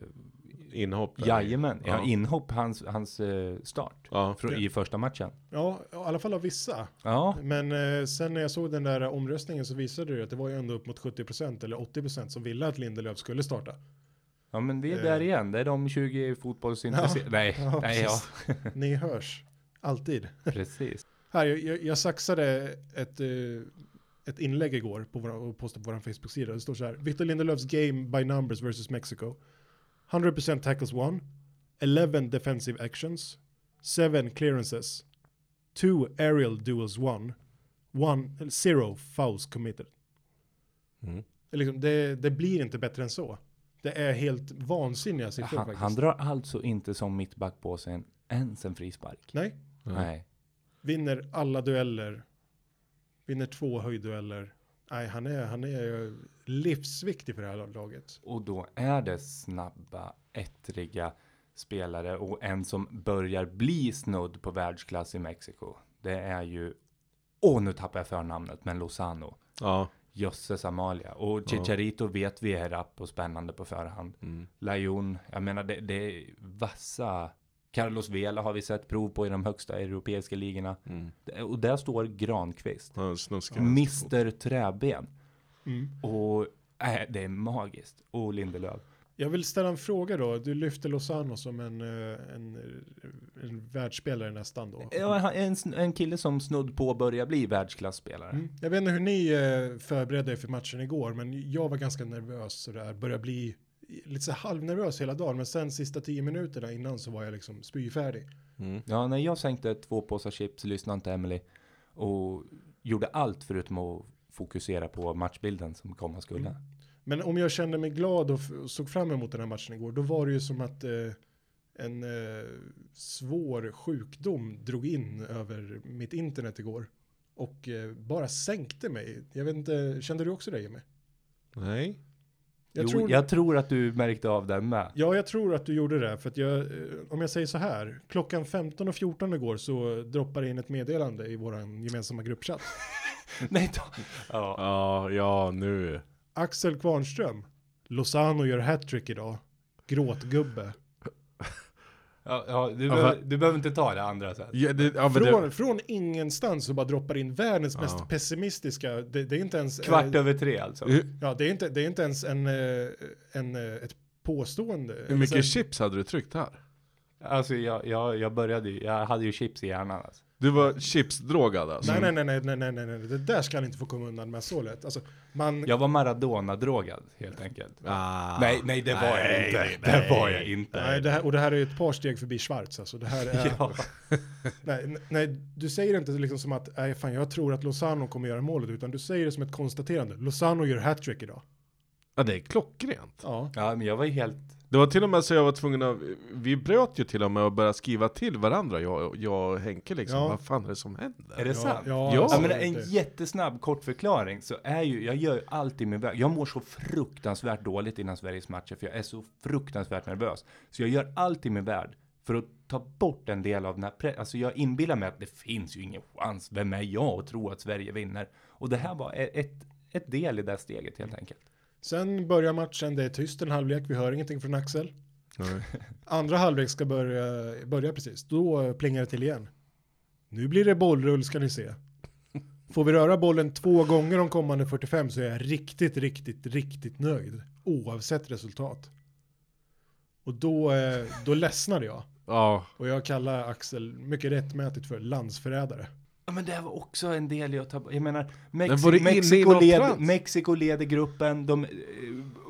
S3: inhopp.
S1: Jajamän, ja.
S3: Ja.
S1: inhopp hans, hans eh, start
S3: Ja.
S1: i första matchen.
S2: Ja, i alla fall av vissa.
S1: Ja,
S2: Men eh, sen när jag såg den där omröstningen så visade det att det var ju ändå upp mot 70% eller 80% som ville att Lindelöf skulle starta.
S1: ja men vi är
S2: Eh.
S1: där igen. Det är de 20 fotbollsintresserade. Nej,
S2: Ja,
S1: nej ja.
S2: Ni hörs. Alltid.
S1: precis.
S2: Här, jag, jag, jag saxade ett, eh, ett inlägg igår på våra, och postade på vår Facebook-sida. Det står så här. Victor Lindelöfs game by numbers versus Mexico. 100% tackles won. 11 defensive actions. 7 clearances. 2 aerial duels won. One, eller zero fouls committed.
S3: Mm.
S2: Liksom, det, det blir inte bättre än så. Det är helt vansinniga siffror
S1: Han,
S2: faktiskt.
S1: han drar alltså inte som mittback på sig en, ens en frispark.
S2: Nej,
S1: Nej.
S2: vinner alla dueller. Vinner två höjddueller. Nej, han är, han är livsviktig för det här laget.
S1: Och då är det snabba, ettriga spelare och en som börjar bli snudd på världsklass i Mexiko. Det är ju, åh nu tappar jag förnamnet, men Lozano.
S3: Ja.
S1: Jösses Amalia. Och Chicharito vet vi är rapp och spännande på förhand.
S3: Mm.
S1: Lajon, jag menar det, det är vassa. Carlos Vela har vi sett prov på i de högsta europeiska ligorna.
S3: Mm.
S1: Och där står Granqvist. Mr Träben.
S2: Mm.
S1: Och äh, det är magiskt. Och Lindelöf.
S2: Jag vill ställa en fråga då. Du lyfter Lozano som en, eh, en, en världsspelare nästan då.
S1: Ja, han är en, en kille som snudd på börjar bli världsklasspelare.
S2: Mm. Jag vet inte hur ni eh, förberedde er för matchen igår, men jag var ganska nervös sådär. Började bli lite så halvnervös hela dagen, men sen sista tio minuterna innan så var jag liksom spyfärdig.
S3: Mm.
S1: Ja, när jag sänkte två påsar chips, lyssnade inte Emily och gjorde allt förutom att fokusera på matchbilden som komma skulle.
S2: Mm. Men om jag kände mig glad och såg fram emot den här matchen igår, då var det ju som att eh, en eh, svår sjukdom drog in över mitt internet igår. Och eh, bara sänkte mig. Jag vet inte, kände du också det Jimmy?
S3: Nej.
S2: Jag
S1: jo,
S2: tror,
S1: jag tror att du märkte av den med.
S2: Ja, jag tror att du gjorde det. För att jag, eh, om jag säger så här, klockan 15 och 14 igår så droppade in ett meddelande i vår gemensamma gruppchatt.
S1: Nej, då. Ja.
S3: Ja, ja nu.
S2: Axel Kvarnström, Lozano gör hattrick idag. Gråtgubbe.
S1: Ja, ja, du, behöver, du behöver inte ta det andra sen.
S3: Ja, det, ja, men det,
S2: Från, från ingenstans så bara droppar in världens
S3: Ja.
S2: mest pessimistiska, det, det är inte ens...
S1: Kvart
S2: eh,
S1: över tre alltså.
S2: Ja, det är inte, det är inte ens en, eh, en, eh, ett påstående.
S3: hur mycket
S2: Sen-
S3: chips hade du tryckt här?
S1: Alltså jag, jag, jag började ju, jag hade ju chips i hjärnan alltså.
S3: Du var chipsdrogad alltså?
S2: Nej, nej, nej, nej, nej, nej, nej, nej, det där ska han inte få komma undan med så lätt. Alltså, man,
S1: Jag var Maradona-drogad helt enkelt.
S3: Ah,
S1: nej, nej det var jag
S3: nej,
S1: inte.
S3: nej,
S1: det var jag inte.
S2: nej, det här, och det här är ett par steg förbi Schwarz. Alltså, det här är,
S1: Ja.
S2: nej, nej, du säger inte liksom som att, nej, fan, jag tror att Lozano kommer göra målet, utan du säger det som ett konstaterande. Lozano gör hattrick idag.
S3: Ja, det är klockrent.
S2: Ja.
S1: ja, men jag var ju helt...
S3: Det var till och med så jag var tvungen att, vi bröt ju till och med att börja skriva till varandra, jag, jag och Henke liksom.
S2: Ja.
S3: Vad fan är det som händer?
S1: Är det sant?
S2: Ja,
S3: Ja.
S1: Ja,
S2: alltså,
S1: men en jättesnabb kort förklaring så är ju, jag gör ju alltid min väg. Jag mår så fruktansvärt dåligt innan Sveriges matcher för jag är så fruktansvärt nervös. Så jag gör allt i min värld för att ta bort en del av den här pre- Alltså jag inbillar mig att det finns ju ingen chans. Vem är jag att tro att Sverige vinner? Och det här var e- ett, ett del i det steget helt enkelt.
S2: Sen börjar matchen, det är tyst en halvlek, vi hör ingenting från Axel.
S3: Nej.
S2: Andra halvlek ska börja, börja precis, då plingar det till igen. Nu blir det bollrull ska ni se. Får vi röra bollen två gånger de kommande 45 så är jag riktigt, riktigt, riktigt nöjd. Oavsett resultat. Och då, eh, då ledsnade jag.
S3: Ja,
S2: Och jag kallar Axel mycket rättmätigt för landsförrädare.
S1: Ja, men det var också en del i att ta Jag menar,
S3: Men
S1: Mexi-
S3: i
S1: Mexiko, led? Mexiko leder gruppen. De, eh,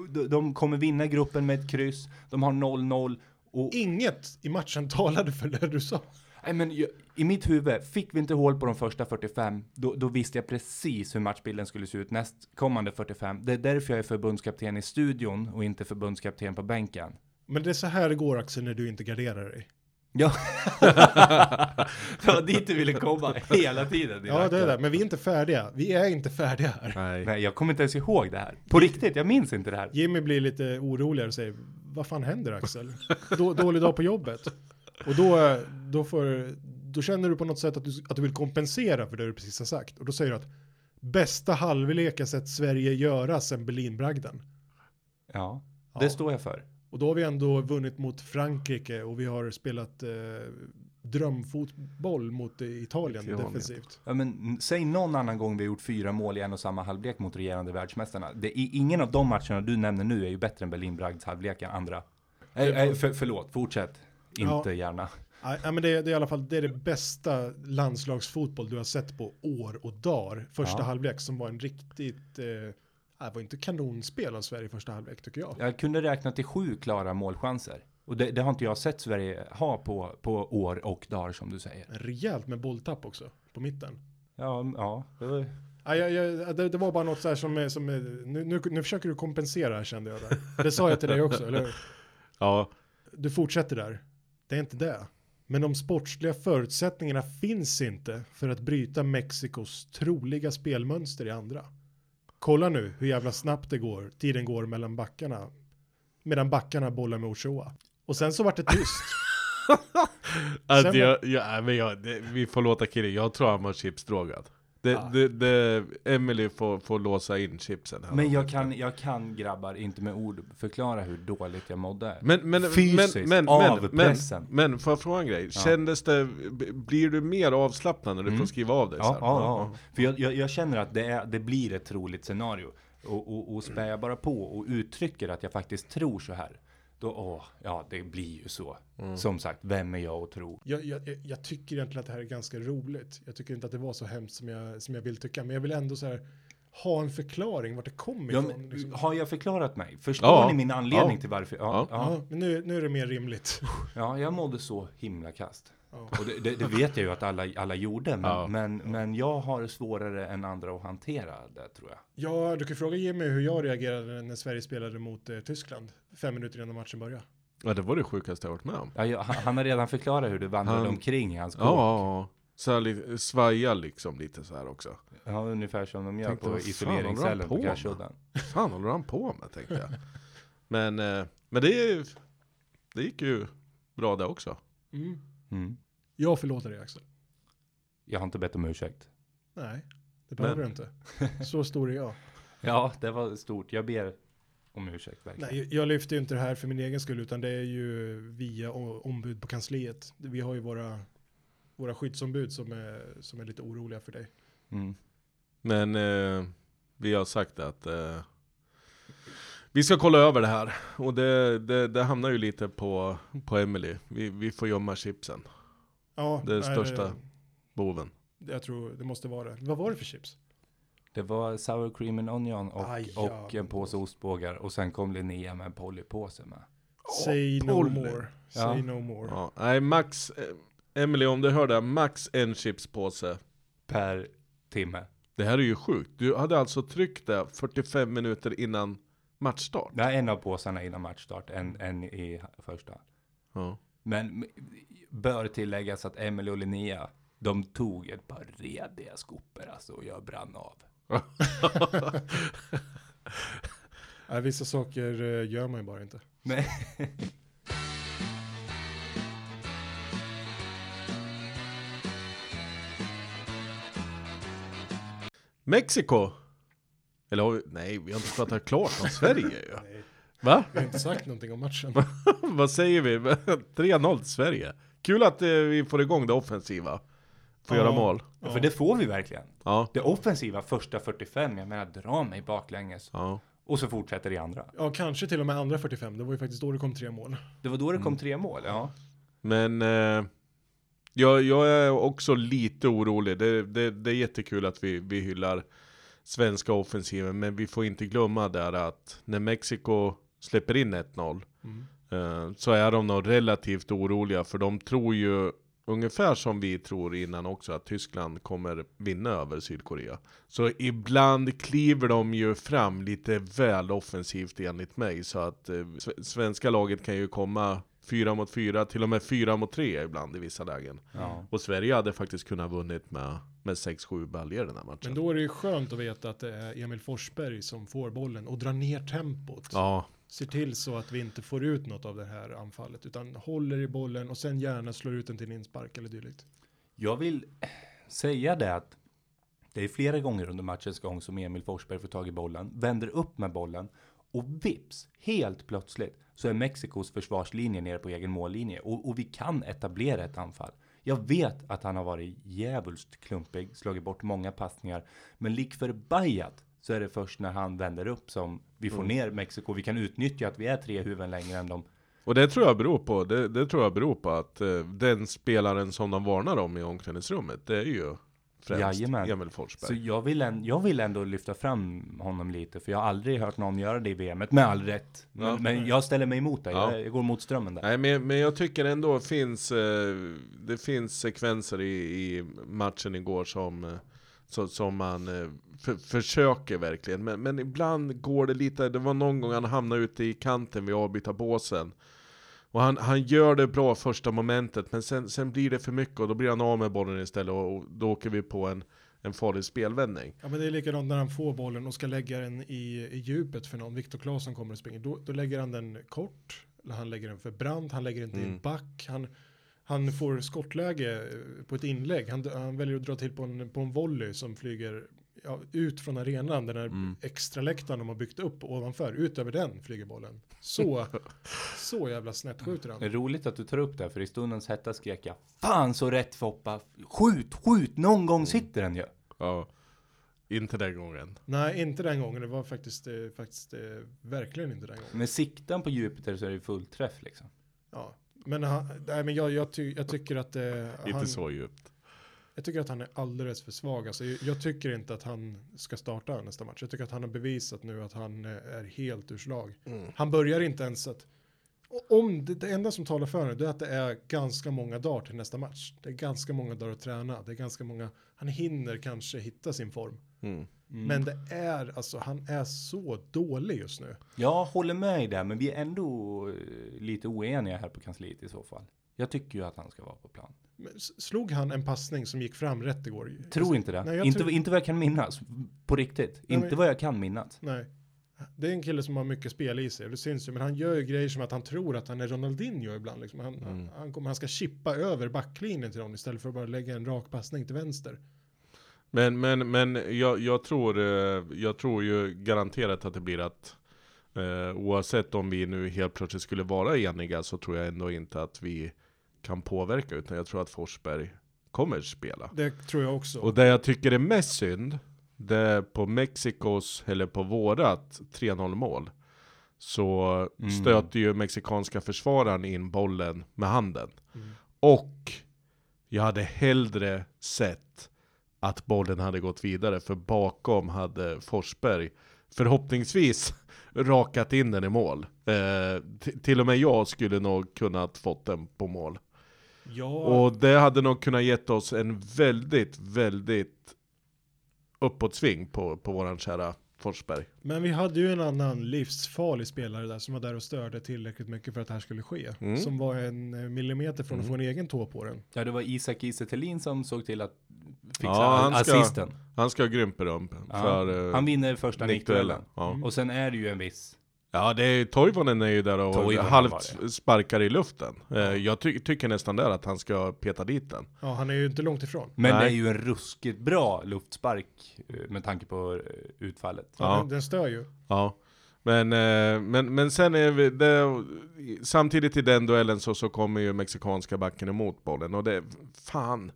S1: de, de kommer vinna gruppen med ett kryss. De har 0-0. Och
S2: Inget i matchen talade för det du sa.
S1: Nej, men jag, i mitt huvud, fick vi inte hål på de första 45, då, då visste jag precis hur matchbilden skulle se ut nästkommande 45. Det är därför jag är förbundskapten i studion och inte förbundskapten på bänken.
S2: Men det är så här det går Axel när du inte garderar dig.
S1: Ja, det var dit du ville komma hela tiden.
S2: Ja, det är det. Men vi är inte färdiga. Vi är inte färdiga här.
S3: nej.
S1: Nej, jag kommer inte ens ihåg det här. På riktigt, jag minns inte det här.
S2: Jimmy blir lite oroligare och säger, vad fan händer Axel? Då, dålig dag på jobbet. Och då, då, får, då känner du på något sätt att du, att du vill kompensera för det du precis har sagt. Och då säger du att bästa halvlek jag sett Sverige göra sedan Berlinbragden.
S1: Ja,
S2: Ja.
S1: det står jag för.
S2: Och då har vi ändå vunnit mot Frankrike och vi har spelat eh, drömfotboll mot eh, Italien
S3: Italien.
S2: defensivt.
S1: Ja, men säg någon annan gång vi har gjort fyra mål i en och samma halvlek mot regerande världsmästarna. Det är, ingen av de matcherna du nämner nu är ju bättre än Berlin Bragds halvlek andra. Nej, nej, för, förlåt, fortsätt. Inte gärna.
S2: Nej, nej, men det, är- det är i alla fall det, är det bästa landslagsfotboll du har sett på år och dagar. Första
S1: Ja.
S2: halvlek som var en riktigt, eh, det var inte kanonspel av Sverige i första halvlek tycker jag.
S1: Jag kunde räkna till sju klara målchanser. Och det, det har inte jag sett Sverige ha på, på år och dagar som du säger.
S2: Rejält med bolltapp också på mitten.
S1: Ja, ja. Det var,
S2: Ja, jag, jag, det, det var bara något så här som, som nu, nu, nu försöker du kompensera här, kände jag där. Det sa jag till dig också, eller hur?
S3: Ja,
S2: Du fortsätter där. Det är inte det. Men de sportsliga förutsättningarna finns inte för att bryta Mexikos troliga spelmönster i andra. Kolla nu hur jävla snabbt det går, tiden går mellan backarna. Medan backarna bollar med Ochoa. Och sen så vart det tyst.
S3: att
S2: Sen-
S3: jag, ja, men jag, det, vi får låta Kille, jag tror han var chipsdrogad. Det,
S2: Ja.
S3: det, det, Emily får, får låsa in chipsen här.
S1: men jag kan, jag kan grabbar inte med ord förklara hur dåligt jag mådde.
S3: Men, men,
S1: Fysiskt,
S3: men, men,
S1: av
S3: men,
S1: pressen.
S3: Men, men får jag fråga en grej?
S1: Ja.
S3: Kändes det, blir du mer avslappnad när du
S1: Mm.
S3: får skriva av dig?
S1: Ja,
S3: så
S1: ja, ja. För jag, jag, jag känner att det, är, det blir ett troligt scenario. Och, och, och spär jag bara på och uttrycker att jag faktiskt tror så här. Då, åh, ja det blir ju så.
S3: Mm.
S1: Som sagt, vem är jag att tro?
S2: Jag, jag, jag- tycker egentligen att det här är ganska roligt. Jag tycker inte att det var så hemskt som jag, som jag vill tycka. Men jag vill ändå så här ha en förklaring vart det kommer
S1: Ja,
S2: ifrån.
S1: men,
S2: liksom.
S1: har jag förklarat mig? Förstår
S3: Ja.
S1: ni min anledning
S3: Ja.
S1: till varför?
S3: Ja.
S1: Ja, ja.
S2: Ja, men nu, nu är det mer rimligt.
S1: ja, jag mådde så himla kast. Och det, det, det vet jag ju att alla, alla gjorde, men,
S3: Ja.
S1: men, men jag har svårare än andra att hantera det tror jag.
S2: Ja, du kan fråga Jimmy hur jag reagerade när Sverige spelade mot eh, Tyskland. Fem minuter innan matchen började.
S3: Ja, det var det sjukaste jag varit med om.
S1: Ja, jag, han han har redan förklarat hur det vandrade
S3: Han-
S1: omkring i hans
S3: Ja,
S1: kåk.
S3: ja, ja. Så här, lite- svaja liksom lite så här också.
S1: Ja, ungefär som de gör
S3: Tänkte,
S1: på isoleringscellen på? Gärsudden.
S3: fan håller han på med tänkte jag. Men, eh, men det, det gick ju bra det också.
S2: Mm.
S1: Mm.
S2: Jag förlåter dig Axel.
S1: Jag har inte bett om ursäkt.
S2: Nej, det behöver
S3: Men-
S2: du inte. Så stor är jag.
S1: Ja, det var stort. Jag ber om ursäkt verkligen.
S2: Nej, jag lyfter ju inte det här för min egen skull, utan det är ju via ombud på kansliet. Vi har ju våra, våra skyddsombud som är, som är lite oroliga för dig.
S1: Mm.
S3: Men eh, vi har sagt att eh, vi ska kolla över det här. Och det, det, det hamnar ju lite på, på Emily. Vi, vi får gömma chipsen,
S2: Ja,
S3: Det är
S2: nej,
S3: största. boven.
S2: det- Jag tror det måste vara det. Vad var det för chips?
S1: Det var sour cream and onion och,
S2: Aj,
S1: och
S2: ja.
S1: en påse ostbågar. Och sen kom Linnea med en polypåse med.
S2: Say no
S3: Polly.
S2: more. Say
S1: Ja.
S2: no more.
S3: Ja, nej, max, eh, Emily om du hör det, max en chipspåse.
S1: Per timme.
S3: Det här är ju sjukt. Du hade alltså tryckt det 45 minuter innan matchstart.
S1: Är en av påsarna innan matchstart, en, en i första.
S3: Ja.
S1: Men bör tilläggas att Emily och Linnea, de tog ett par rediga skopor alltså och jag brann av.
S2: Nej, vissa saker eh, gör man ju bara inte.
S1: Nej.
S3: Mexiko! Eller har vi, nej, vi har inte pratat klart om Sverige ju.
S2: Nej,
S3: Va?
S2: vi har inte sagt någonting om matchen.
S3: Vad säger vi? 3-0 till Sverige. Kul att eh, vi får igång det offensiva. Får
S2: Ja.
S3: göra mål.
S2: Ja.
S1: För det får vi verkligen.
S3: Ja.
S1: Det offensiva första 45, jag menar dra mig baklänges.
S3: ja.
S1: Och så fortsätter det andra.
S2: Ja, kanske till och med andra 45. Det var ju faktiskt då det kom tre mål.
S1: Det var då det kom tre mål, ja.
S3: Men eh, jag, jag är också lite orolig. Det, det, det är jättekul att vi, vi hyllar svenska offensiven. Men vi får inte glömma där att när Mexiko släpper in 1-0
S2: Mm.
S3: eh, så är de nog relativt oroliga. För de tror ju ungefär som vi tror innan också att Tyskland kommer vinna över Sydkorea. Så ibland kliver de ju fram lite väl offensivt enligt mig. Så att eh, sve- svenska laget kan ju komma fyra mot fyra, till och med fyra mot tre ibland i vissa lägen.
S1: ja.
S3: Och Sverige hade faktiskt kunnat vunnit med, med 6-7 baljor den här matchen.
S2: Men då är det ju skönt att veta att det är Emil Forsberg som får bollen och drar ner tempot.
S3: Ja,
S2: Ser till så att vi inte får ut något av det här anfallet utan håller i bollen och sen gärna slår ut den till en inspark eller dylikt.
S1: Jag vill säga det att det är flera gånger under matchens gång som Emil Forsberg får tag i bollen, vänder upp med bollen Och vips, helt plötsligt, så är Mexikos försvarslinje nere på egen mållinje. Och, och vi kan etablera ett anfall. Jag vet att han har varit djävulskt klumpig, slagit bort många passningar. Men lik förbajat så är det först när han vänder upp som vi får ner Mexiko. Vi kan utnyttja att vi är tre huvuden längre än de.
S3: Och det tror jag beror på, det, det tror jag beror på att eh, den spelaren som de varnar om i omklädningsrummet, det är ju främst
S1: Jajamän.
S3: Emil
S1: Så
S3: Forsberg.
S1: jag vill, en, jag vill ändå lyfta fram honom lite, för jag har aldrig hört någon göra det i VMet, med all rätt. Men,
S3: Ja.
S1: men jag ställer mig emot det,
S3: Ja.
S1: jag, jag går mot strömmen där.
S3: Nej men, men jag tycker ändå finns, eh, det finns sekvenser i, i matchen igår som, eh, så, som man eh, för, försöker verkligen. Men, men ibland går det lite, det var någon gång han hamnade ute i kanten vid avbytarbåsen. Och han, han gör det bra första momentet, men sen, sen blir det för mycket och då blir han av med bollen istället och, och då åker vi på en, en farlig spelvändning.
S2: Ja men det är likadant när han får bollen och ska lägga den i, i djupet för någon. Viktor Claesson kommer och springer. Då, då lägger han den kort. Han lägger den för brant. Han lägger den till
S3: Mm.
S2: back. Han, han får skottläge på ett inlägg. Han, han väljer att dra till på en, på en volley som flyger ja, ut från arenan. Den här
S3: Mm.
S2: extra läktaren de har byggt upp ovanför. Ut över den flyger bollen. Så, så jävla snett skjuter
S1: Det är
S2: han.
S1: roligt att du tar upp det, för i stundens hetta skrek jag Fan så rätt Foppa! Skjut, skjut! Någon gång sitter den ju!
S3: Ja, inte den gången.
S2: Nej, inte den gången. Det var faktiskt, eh, faktiskt eh, verkligen inte den gången.
S1: Med siktan på Jupiter så är det ju fullträff liksom.
S2: Ja, men, han, nej, men jag, jag, ty, jag tycker att eh,
S3: Inte
S2: han,
S3: så djupt.
S2: Jag tycker att han är alldeles för svag. Alltså, jag, jag tycker inte att han ska starta nästa match. Jag tycker att han har bevisat nu att han är helt ur slag.
S3: Mm.
S2: Han börjar inte ens att... Om det, det enda som talar för honom det är att det är ganska många dagar till nästa match. Det är ganska många dagar att träna. Det är ganska många... Han hinner kanske hitta sin form.
S3: Mm.
S2: Men det är alltså, han är så dålig just nu.
S1: Jag håller med i det, men vi är ändå eh, lite oeniga här på kansliet i så fall. Jag tycker ju att han ska vara på plan.
S2: Men Slog han en passning som gick fram rätt igår?
S1: Tror inte det.
S2: Nej, jag
S1: inte,
S2: tror-
S1: inte vad jag kan minnas. På riktigt.
S2: Nej,
S1: inte
S2: men-
S1: vad jag kan minnas.
S2: Nej. Det är en kille som har mycket spel i sig, det syns ju, men han gör ju grejer som att han tror att han är Ronaldinho ibland. Liksom. Han, han, han, kommer, han ska chippa över backlinjen till dem istället för att bara lägga en rak passning till vänster.
S3: Men, men, men jag, jag, tror, eh, jag tror ju garanterat att det blir att eh, oavsett om vi nu helt plötsligt skulle vara eniga så tror jag ändå inte att vi kan påverka utan jag tror att Forsberg kommer spela.
S2: Det tror jag också.
S3: Och det jag tycker är mest synd, det är på Mexikos, eller på vårat 3-0 mål. Så
S1: Mm.
S3: stöter ju mexikanska försvararen in bollen med handen.
S2: Mm.
S3: Och jag hade hellre sett att bollen hade gått vidare, för bakom hade Forsberg förhoppningsvis rakat in den i mål. Eh, till och med jag skulle nog kunnat fått den på mål.
S2: Ja,
S3: Och det hade nog kunnat gett oss en väldigt, väldigt uppåtsving på, på våran kära Forsberg.
S2: men vi hade ju en annan livsfarlig spelare där som var där och störde tillräckligt mycket för att det här skulle ske.
S3: Mm.
S2: Som var en eh, millimeter från att få en egen tå på den.
S1: Ja, det var Isak Iese Thelin som såg till att fixa
S3: Ja, han ska-
S1: assisten.
S3: Han ska ha grymt beröm
S1: Ja,
S3: för eh,
S1: han vinner första nickduellen.
S3: nickduellen. Ja.
S2: Mm.
S1: Och sen är det ju en viss.
S3: Ja, det är Toivonen är ju där och
S1: Toivonen
S3: halvt sparkar i luften. Eh, jag ty tycker nästan där att han ska peta dit den.
S2: Ja, han är ju inte långt ifrån.
S1: Men
S3: Nej.
S1: det är ju en ruskigt bra luftspark eh, med tanke på eh, utfallet.
S2: Ja,
S3: Ja.
S2: Den, den stör ju.
S3: Ja. Men, eh, men, men sen är vi, det, samtidigt i den duellen så, så kommer ju mexikanska backen emot bollen och det, fan,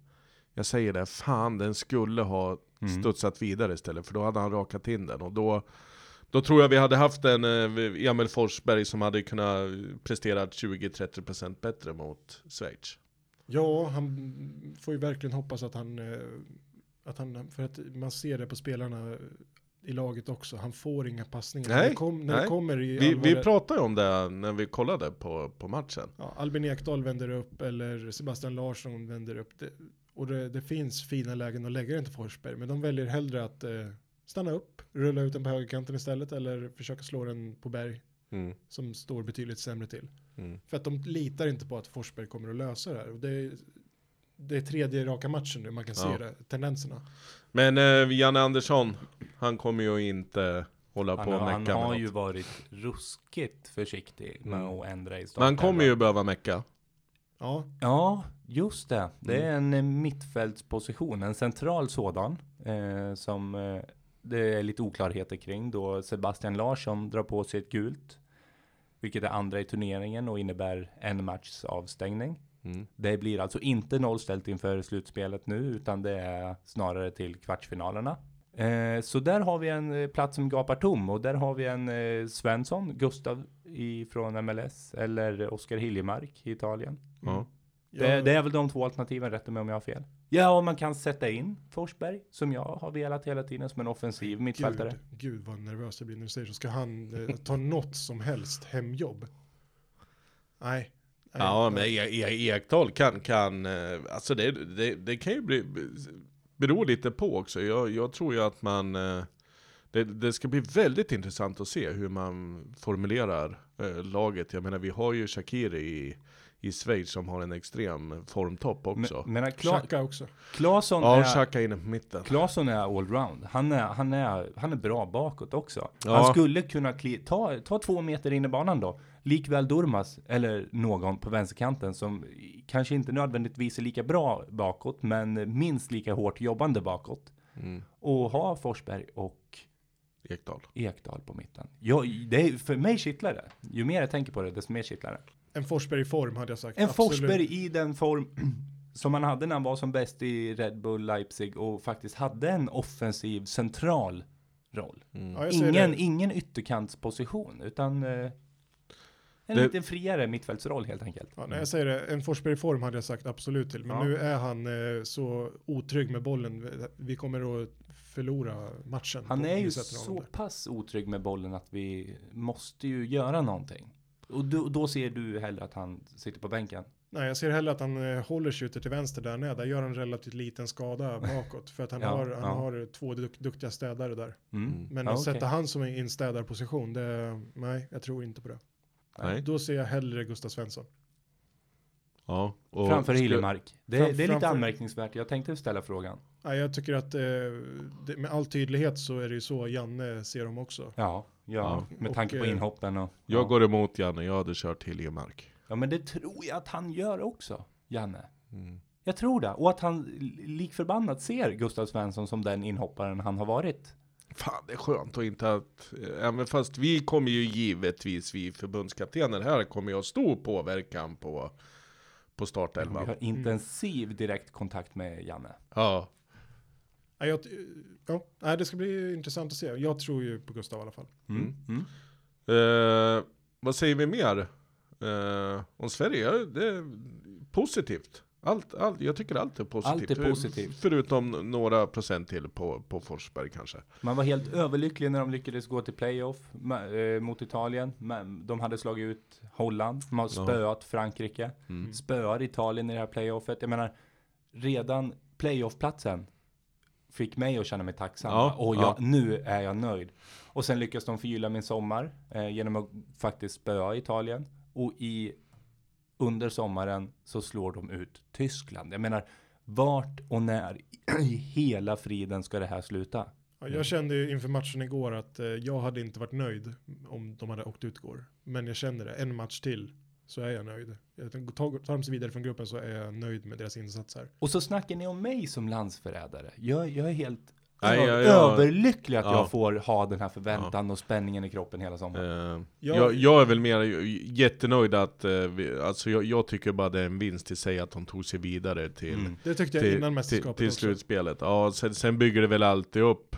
S3: jag säger det, fan den skulle ha
S1: Mm.
S3: studsat vidare istället för då hade han rakat in den och då då tror jag vi hade haft en eh, Emil Forsberg som hade kunnat prestera 20-30% bättre mot Schweiz.
S2: Ja, han får ju verkligen hoppas att han, eh, att han, för att man ser det på spelarna i laget också, han får inga passningar.
S3: Nej,
S2: när kom, när
S3: nej.
S2: kommer i
S3: Vi, vi pratade om det när vi kollade på, på matchen.
S2: ja, Albin Ekdal vänder upp eller Sebastian Larsson vänder upp. Det, och det, det finns fina lägen att lägga den till Forsberg, men de väljer hellre att eh, stanna upp, rulla ut den på högerkanten istället eller försöka slå den på berg
S3: Mm,
S2: som står betydligt sämre till.
S3: mm.
S2: För att de litar inte på att Forsberg kommer att lösa det här. Och det, är, det är tredje raka matchen nu, man kan se
S3: Ja.
S2: det, tendenserna.
S3: Men eh, Janne Andersson, han kommer ju inte hålla
S1: Han,
S3: på och
S1: han
S3: mecka med
S1: har
S3: något.
S1: ju varit ruskigt försiktig med
S3: Mm.
S1: att ändra i
S3: Man
S1: startelvan.
S3: kommer ju behöva mecka.
S2: Ja,
S1: Ja, just det. Det är
S3: Mm.
S1: en mittfältsposition, en central sådan, eh, som eh, det är lite oklarheter kring då Sebastian Larsson drar på sig ett gult. Vilket är andra i turneringen och innebär en matchs avstängning.
S3: Mm.
S1: Det blir alltså inte nollställt inför slutspelet nu, utan det är snarare till kvartsfinalerna. Eh, så där har vi en eh, plats som gapar tom och där har vi en eh, Svensson, Gustav från MLS eller Oskar Hiljemark i Italien.
S3: Ja.
S1: Det,
S2: Jag-
S1: det är väl de två alternativen, rätta mig om jag har fel. Ja, och man kan sätta in Forsberg, som jag har velat hela tiden, som en offensiv mittfältare.
S2: Gud, gud vad nervös jag blir när du säger så. Ska han eh, ta något som helst hemjobb? Nej. Nej,
S3: Ja, men E- E- Ekdal kan, kan eh, alltså det, det, det kan ju bli, bero lite på också. Jag, jag tror ju att man, eh, det, det ska bli väldigt intressant att se hur man formulerar eh, laget. Jag menar, vi har ju Shakiri i, i Schweiz som har en extrem formtopp också.
S1: Men, men Kla,
S2: också.
S1: Claesson
S3: ja,
S1: är...
S3: Xhaka inne på mitten.
S1: Claesson är allround. Han är, han, är, han är bra bakåt också.
S3: Ja.
S1: Han skulle kunna kli, ta, ta två meter in i banan då. Likväl Durmas eller någon på vänsterkanten som kanske inte nödvändigtvis är lika bra bakåt, men minst lika hårt jobbande bakåt.
S3: Mm.
S1: Och ha Forsberg och
S3: Ekdal.
S1: Ekdal på mitten. Jag, det är, för mig kittlar det. Ju mer jag tänker på det, desto mer kittlar det.
S2: En Forsberg i form hade jag sagt.
S1: En
S2: Absolut.
S1: Forsberg i den form som han hade när han var som bäst i Red Bull Leipzig och faktiskt hade en offensiv central roll.
S3: Mm.
S2: Ja,
S1: Ingen,
S2: det.
S1: ingen ytterkantsposition, utan eh, en
S3: Det-
S1: lite friare mittfältsroll helt enkelt.
S2: Ja, när jag säger det, en Forsberg i form hade jag sagt absolut till. Men
S1: Ja.
S2: nu är han eh, så otrygg med bollen. Vi kommer att förlora matchen.
S1: Han är ju så pass otrygg med bollen att vi måste ju göra någonting. Och då, då ser du hellre att han sitter på bänken?
S2: Nej, jag ser hellre att han eh, håller skjuter till vänster där nere. Där gör han en relativt liten skada bakåt. För att han,
S1: Ja,
S2: har, han
S1: ja.
S2: har två duk duktiga städare där.
S1: Mm.
S3: Mm.
S2: Men
S1: Ja,
S2: att
S1: okej.
S2: sätta han som en instädarposition, det, nej, jag tror inte på det.
S3: Nej.
S2: Då ser jag hellre Gustav Svensson.
S3: Ja, och
S1: Framför Hiljemark. Det,
S2: Fram-
S1: det är lite
S2: framför-
S1: anmärkningsvärt. Jag tänkte ställa frågan.
S2: Nej, jag tycker att eh, det, med all tydlighet så är det ju så Janne ser dem också.
S1: Ja, ja,
S3: Ja.
S1: med tanke
S2: Och,
S1: på
S2: eh,
S1: inhoppen och...
S3: Jag
S1: ja.
S3: går emot Janne, jag hade kört Hiljemark.
S1: ja, men det tror jag att han gör också, Janne.
S3: Mm.
S1: Jag tror det. Och att han lik förbannat ser Gustav Svensson som den inhopparen han har varit.
S3: Fan, det är skönt och inte att, eh, även fast vi kommer ju givetvis, vi förbundskaptener här, kommer ju ha stor påverkan på, på
S1: Vi
S3: startelvan.
S1: har intensiv direkt kontakt med Janne.
S3: Ja,
S2: jag, ja, nej, det ska bli intressant att se. Jag tror ju på Gustav i alla fall.
S1: Mm. Mm.
S3: Eh, vad säger vi mer? Eh, om Sverige, Ja, det är positivt. Allt, allt, jag tycker allt är positivt.
S1: Allt är positivt.
S3: Förutom några procent till på, på Forsberg kanske.
S1: Man var helt överlycklig när de lyckades gå till playoff eh, mot Italien. Men de hade slagit ut Holland, de har
S3: Ja.
S1: spöat Frankrike,
S3: Mm.
S1: spöar Italien i det här playoffet. Jag menar, redan playoffplatsen fick mig att känna mig tacksam.
S3: Ja,
S1: och jag,
S3: ja.
S1: nu är jag nöjd. Och sen lyckas de förgylla min sommar eh, genom att faktiskt spöa Italien. Och i under sommaren så slår de ut Tyskland. Jag menar, vart och när i hela friden ska det här sluta?
S2: Ja, jag kände ju inför matchen igår att eh, jag hade inte varit nöjd om de hade åkt ut igår. Men jag känner det, en match till så är jag nöjd. Tar, de sig vidare från gruppen så är jag nöjd med deras insats här.
S1: Och så snackar ni om mig som landsförrädare. Jag, jag är helt
S3: Nej, jag- jag-
S1: överlycklig att
S3: Ja.
S1: jag får ha den här förväntan och spänningen i kroppen hela sommaren.
S3: Eh,
S2: Jag-
S3: jag, jag är väl mer jättenöjd att, eh, vi, alltså jag, jag tycker bara det är en vinst i sig att de tog sig vidare till,
S1: Mm.
S2: Det tyckte jag
S3: till,
S2: innan
S3: till, till slutspelet. Ja, sen, sen bygger det väl alltid upp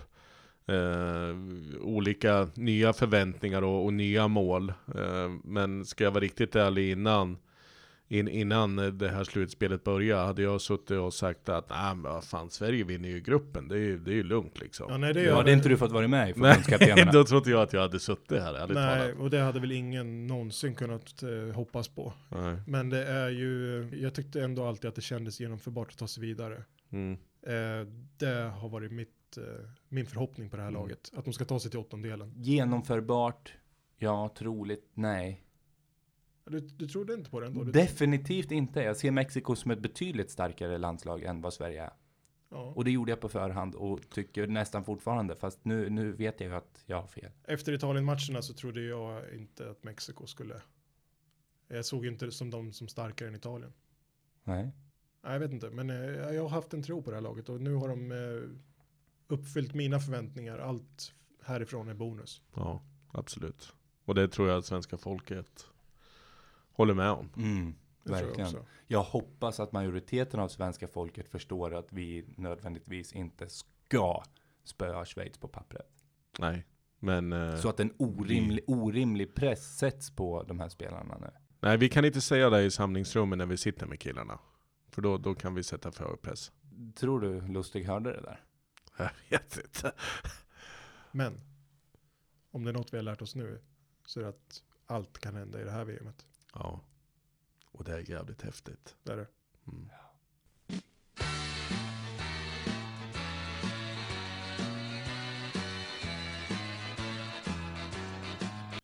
S3: eh, olika nya förväntningar och, och nya mål. Eh, men ska jag vara riktigt ärlig innan, in, innan det här slutspelet började, hade jag suttit och sagt att nej men vad fan, Sverige vinner ju gruppen, det är ju det är ju lugnt liksom.
S2: Ja, nej, det
S1: är inte du fått vara med i förbundskaptenerna.
S3: då trodde jag att jag hade suttit här, ärligt
S2: Nej,
S3: talat.
S2: och det hade väl ingen någonsin kunnat eh, hoppas på.
S3: Nej.
S2: Men det är ju, jag tyckte ändå alltid att det kändes genomförbart att ta sig vidare.
S3: Mm.
S2: Eh, det har varit mitt, eh, min förhoppning på det här
S3: Mm.
S2: laget. Att de ska ta sig till åttondelen.
S1: Genomförbart? Ja, troligt? Nej.
S2: Du, du trodde inte på det ändå?
S1: Definitivt inte. Jag ser Mexiko som ett betydligt starkare landslag än vad Sverige är.
S2: ja.
S1: Och det gjorde jag på förhand och tycker nästan fortfarande. Fast nu, nu vet jag ju att jag har fel.
S2: Efter Italien-matcherna så trodde jag inte att Mexiko skulle... Jag såg inte som de som starkare än Italien.
S1: Nej.
S2: Nej, jag vet inte, men eh, jag har haft en tro på det här laget och nu har de... Uppfyllt mina förväntningar. Allt härifrån är bonus.
S3: Ja, absolut. Och det tror jag att svenska folket håller med om.
S1: Mm,
S2: jag
S1: verkligen.
S2: också.
S1: Jag hoppas att majoriteten av svenska folket förstår att vi nödvändigtvis inte ska spöa Schweiz på pappret.
S3: Nej, men eh,
S1: Så att en orimlig, orimlig press sätts på de här spelarna nu.
S3: nej, vi kan inte säga det i samlingsrummet när vi sitter med killarna. För då, då kan vi sätta för press.
S1: Tror du Lustig hörde det där?
S3: Jag vet inte.
S2: Men om det är något vi har lärt oss nu så är det att allt kan hända i det här VMet.
S3: Ja, och det är jävligt häftigt.
S2: Det är det.
S3: Mm.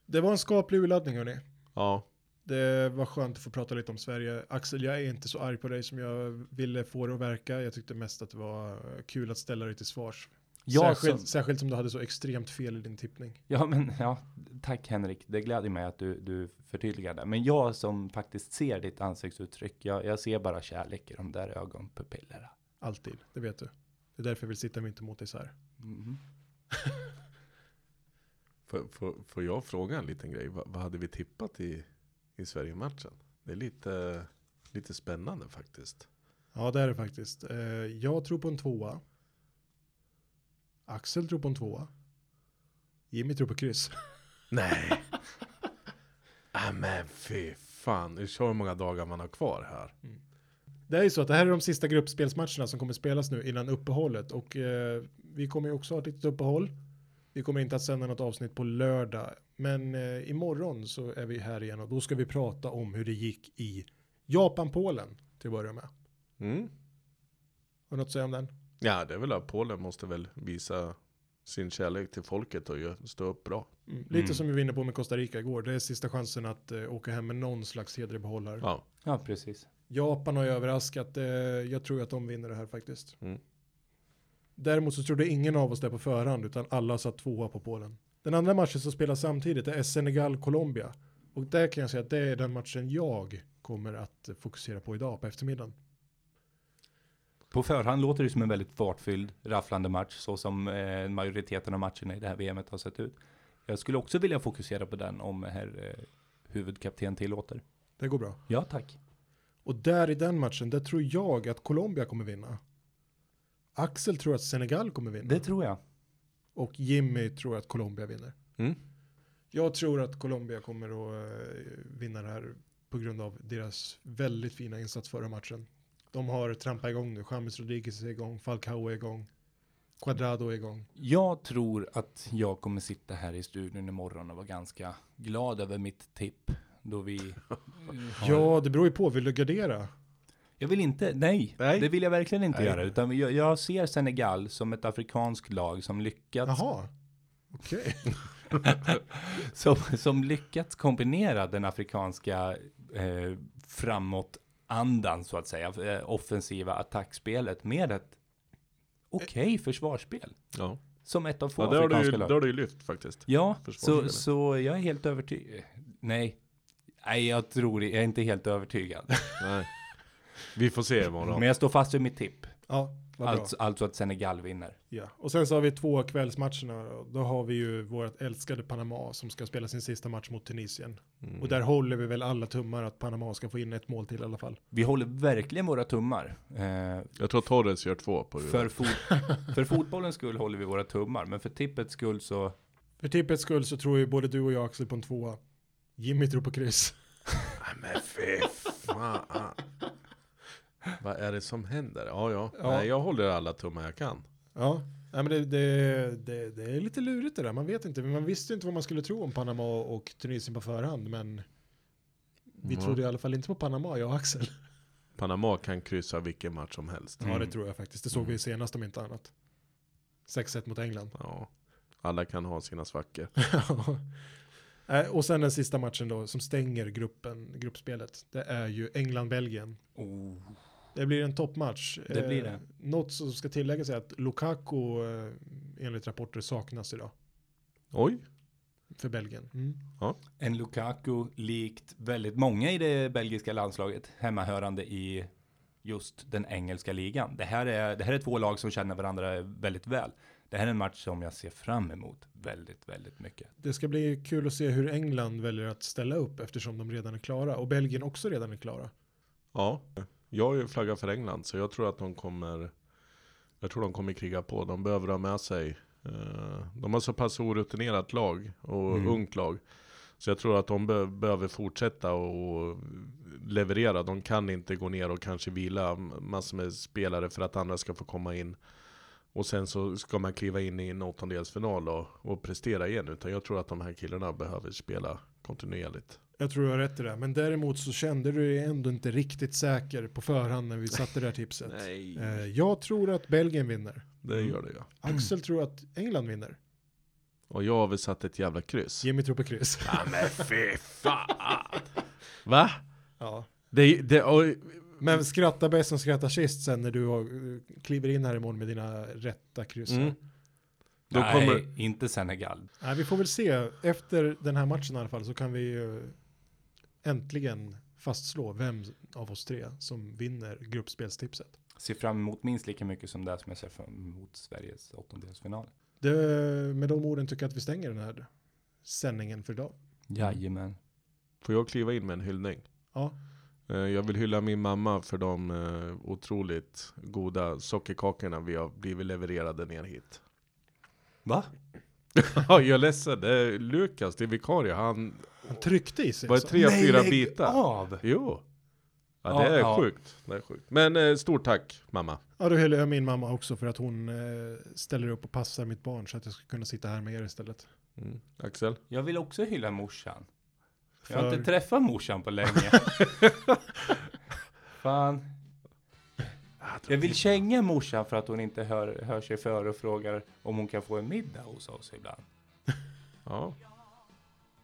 S2: Det var en skaplig urladdning hörni.
S3: Ja,
S2: Det var skönt att få prata lite om Sverige. Axel, jag är inte så arg på dig som jag ville få det att verka. Jag tyckte mest att det var kul att ställa dig till svars.
S1: Ja,
S2: särskilt,
S1: som-
S2: särskilt som du hade så extremt fel i din tippning.
S1: Ja, men ja, tack Henrik. Det gläder mig att du, du förtydligade. Men jag som faktiskt ser ditt ansiktsuttryck, jag, jag ser bara kärlek i de där ögonpupillerna.
S2: Alltid, det vet du. Det är därför jag vill sitta mitt emot dig så här.
S1: Mhm.
S3: får, får, får jag fråga en liten grej? Vad, vad hade vi tippat i, i Sverige-matchen? Det är lite, lite spännande faktiskt.
S2: Ja, det är det faktiskt. Eh, Jag tror på en tvåa. Axel tror på en tvåa. Jimmy tror på kryss.
S3: Nej! ah, men fy fan, det är så många dagar man har kvar här.
S2: Det är ju så att det här är de sista gruppspelsmatcherna som kommer spelas nu innan uppehållet och eh, vi kommer ju också ha ett litet uppehåll. Vi kommer inte att sända något avsnitt på lördag, men eh, imorgon så är vi här igen och då ska vi prata om hur det gick i Japan-Polen till att börja med.
S3: Mm.
S2: Har du något att säga om den?
S3: Ja, det är väl att Polen måste väl visa sin kärlek till folket och stå upp bra.
S2: Mm. Lite
S1: Mm.
S2: som vi var inne på med Costa Rica igår. Det är sista chansen att eh, åka hem med någon slags heder i behållare.
S3: Ja,
S1: Ja, precis.
S2: Japan har ju överraskat. Eh, jag tror att de vinner det här faktiskt.
S3: Mm.
S2: Däremot så trodde ingen av oss det på förhand utan alla satt tvåa på Polen. Den andra matchen som spelas samtidigt är Senegal-Colombia. Och där kan jag säga att det är den matchen jag kommer att eh, fokusera på idag på eftermiddagen.
S1: På förhand låter det som en väldigt fartfylld, rafflande match, så som eh, majoriteten av matcherna i det här VMet har sett ut. Jag skulle också vilja fokusera på den om herr eh, huvudkapten tillåter.
S2: Det går bra.
S1: Ja, tack.
S2: Och där i den matchen, där tror jag att Colombia kommer vinna. Axel tror att Senegal kommer vinna.
S1: Det tror jag.
S2: Och Jimmy tror att Colombia vinner.
S3: Mm.
S2: Jag tror att Colombia kommer att eh, vinna det här på grund av deras väldigt fina insats förra matchen. De har trampat igång nu. James Rodriguez är igång, Falcao är igång, Quadrado är igång.
S1: Jag tror att jag kommer sitta här i studion imorgon och vara ganska glad över mitt tipp. Då vi har...
S2: Ja, det beror ju på. Vill du gardera?
S1: Jag vill inte, nej,
S3: Nej.
S1: det vill jag verkligen inte
S3: Nej.
S1: göra. Utan jag, jag ser Senegal som ett afrikanskt lag som lyckats,
S2: Jaha, okej.
S1: som, som lyckats kombinera den afrikanska eh, framåtandan så att säga, eh, offensiva attackspelet med ett okej försvarsspel.
S3: Ja,
S1: Som ett av få
S3: ja det, har du,
S1: afrikanska lag.
S3: det har du ju lyft faktiskt.
S1: Ja, så, så jag är helt övertygad. Nej, nej, jag tror jag är inte helt övertygad.
S3: Nej. Vi får se imorgon.
S1: Men jag står fast vid mitt tipp.
S2: Ja.
S1: Alltså, alltså att Senegal vinner.
S2: Ja. Och sen så har vi två kvällsmatcherna. Då har vi ju vårt älskade Panama som ska spela sin sista match mot Tunisien.
S3: Mm.
S2: Och där håller vi väl alla tummar att Panama ska få in ett mål till i alla fall.
S1: Vi håller verkligen våra tummar. Eh,
S3: Jag tror Torres gör två på
S1: för, fot- för fotbollens skull håller vi våra tummar, men för tippets skull så...
S2: För tippets skull så tror ju både du och jag Axel på en tvåa. Jimmy tror på kryss.
S3: Nej men fy fan. Vad är det som händer? Ja, ja.
S2: Ja.
S3: Nej, jag håller alla tummar jag kan.
S2: Ja, Nej, men det, det, det, det är lite lurigt det där. Man vet inte. Man visste inte vad man skulle tro om Panama och Tunisien på förhand. Men vi
S3: Mm.
S2: trodde i alla fall inte på Panama, jag och Axel.
S3: Panama kan kryssa vilken match som helst.
S2: Ja, det
S1: Mm.
S2: tror jag faktiskt. Det såg vi senast om inte annat. 6-1 mot England.
S3: Ja. Alla kan ha sina svackor.
S2: Eh, och sen den sista matchen då som stänger gruppen, gruppspelet. Det är ju England-Belgien.
S1: Oh.
S2: Det blir en toppmatch.
S1: Det blir det.
S2: Något som ska tilläggas är att Lukaku eh, enligt rapporter saknas idag
S3: Oj.
S2: för Belgien. Mm.
S1: En Lukaku likt väldigt många i det belgiska landslaget, hemmahörande i just den engelska ligan. Det här, är, det här är två lag som känner varandra väldigt väl. Det här är en match som jag ser fram emot väldigt, väldigt mycket.
S2: Det ska bli kul att se hur England väljer att ställa upp eftersom de redan är klara och Belgien också redan är klara.
S3: Ja, jag har ju flaggat för England så jag tror att de kommer Jag tror de kommer kriga på, de behöver ha med sig eh, De har så pass orutinerat lag och
S1: Mm.
S3: ungt lag Så jag tror att de be behöver fortsätta och leverera. De kan inte gå ner och kanske vila massor med spelare för att andra ska få komma in. Och sen så ska man kliva in i en åttondelsfinal och, och prestera igen Utan jag tror att de här killarna behöver spela kontinuerligt
S2: Jag tror du har rätt i det. Men däremot så kände du dig ändå inte riktigt säker på förhand när vi satte det här tipset.
S3: Nej,
S2: Eh, jag tror att Belgien vinner.
S3: det gör det ja
S2: Axel tror att England vinner.
S3: Och jag har väl satt ett jävla kryss
S2: Jimmy tror på kryss.
S3: Ja men fy fan! Va?
S2: ja.
S3: Det, det, och,
S2: Men skratta bäst som skrattar sist sen när du har, eh, kliver in här imorgon med dina rätta kryss.
S3: mm, då
S1: Nej,
S3: kommer,
S1: inte Senegal.
S2: Nej, vi får väl se. Efter den här matchen i alla fall så kan vi ju äntligen fastslå vem av oss tre som vinner gruppspelstipset.
S1: Ser fram emot minst lika mycket som det som jag ser fram emot Sveriges åttondelsfinal.
S2: Det, med de orden tycker jag att vi stänger den här sändningen för idag.
S1: Jajamän.
S3: får jag kliva in med en hyllning?
S2: Ja,
S3: Eh, Jag vill hylla min mamma för de eh, otroligt goda sockerkakorna vi har blivit levererade ner hit.
S1: Va?
S3: Ja, jag är ledsen. Det är Lukas, det är vikarie. Han
S2: han tryckte i sig.
S3: var
S2: alltså.
S3: tre,
S1: Nej,
S3: fyra
S1: lägg
S3: bitar.
S1: av!
S3: Jo. Ja,
S1: Ja,
S3: det är
S1: ja.
S3: sjukt. Det är sjukt. Men eh, stort tack mamma.
S2: Ja, då hyllar jag min mamma också för att hon eh, ställer upp och passar mitt barn så att jag ska kunna sitta här med er istället.
S3: Mm. Axel?
S1: Jag vill också hylla morsan. Jag
S2: För-
S1: har inte träffat morsan på länge. Fan. Jag vill känga morsan för att hon inte hör, hör sig för och frågar om hon kan få en middag hos oss ibland.
S3: Ja.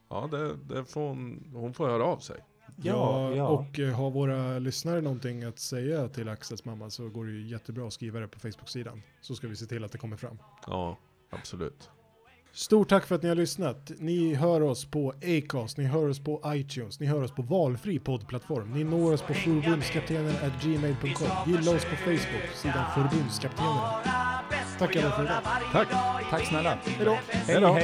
S3: Ja, det, det får hon, hon får höra av sig.
S2: Ja,
S1: Ja,
S2: och eh, har våra lyssnare någonting att säga till Axels mamma så går det ju jättebra att skriva det på Facebook-sidan. Så ska vi se till att det kommer fram.
S3: Ja, absolut.
S2: Stort tack för att ni har lyssnat. Ni hör oss på Acast, ni hör oss på iTunes, ni hör oss på valfri poddplattform. Ni når oss på förbundskaptenen.gmail.com. Gilla oss på Facebook, sidan förbundskaptenerna. Tack alla för idag.
S3: Tack.
S1: Tack snälla.
S2: Hej då!
S1: Hej
S3: då.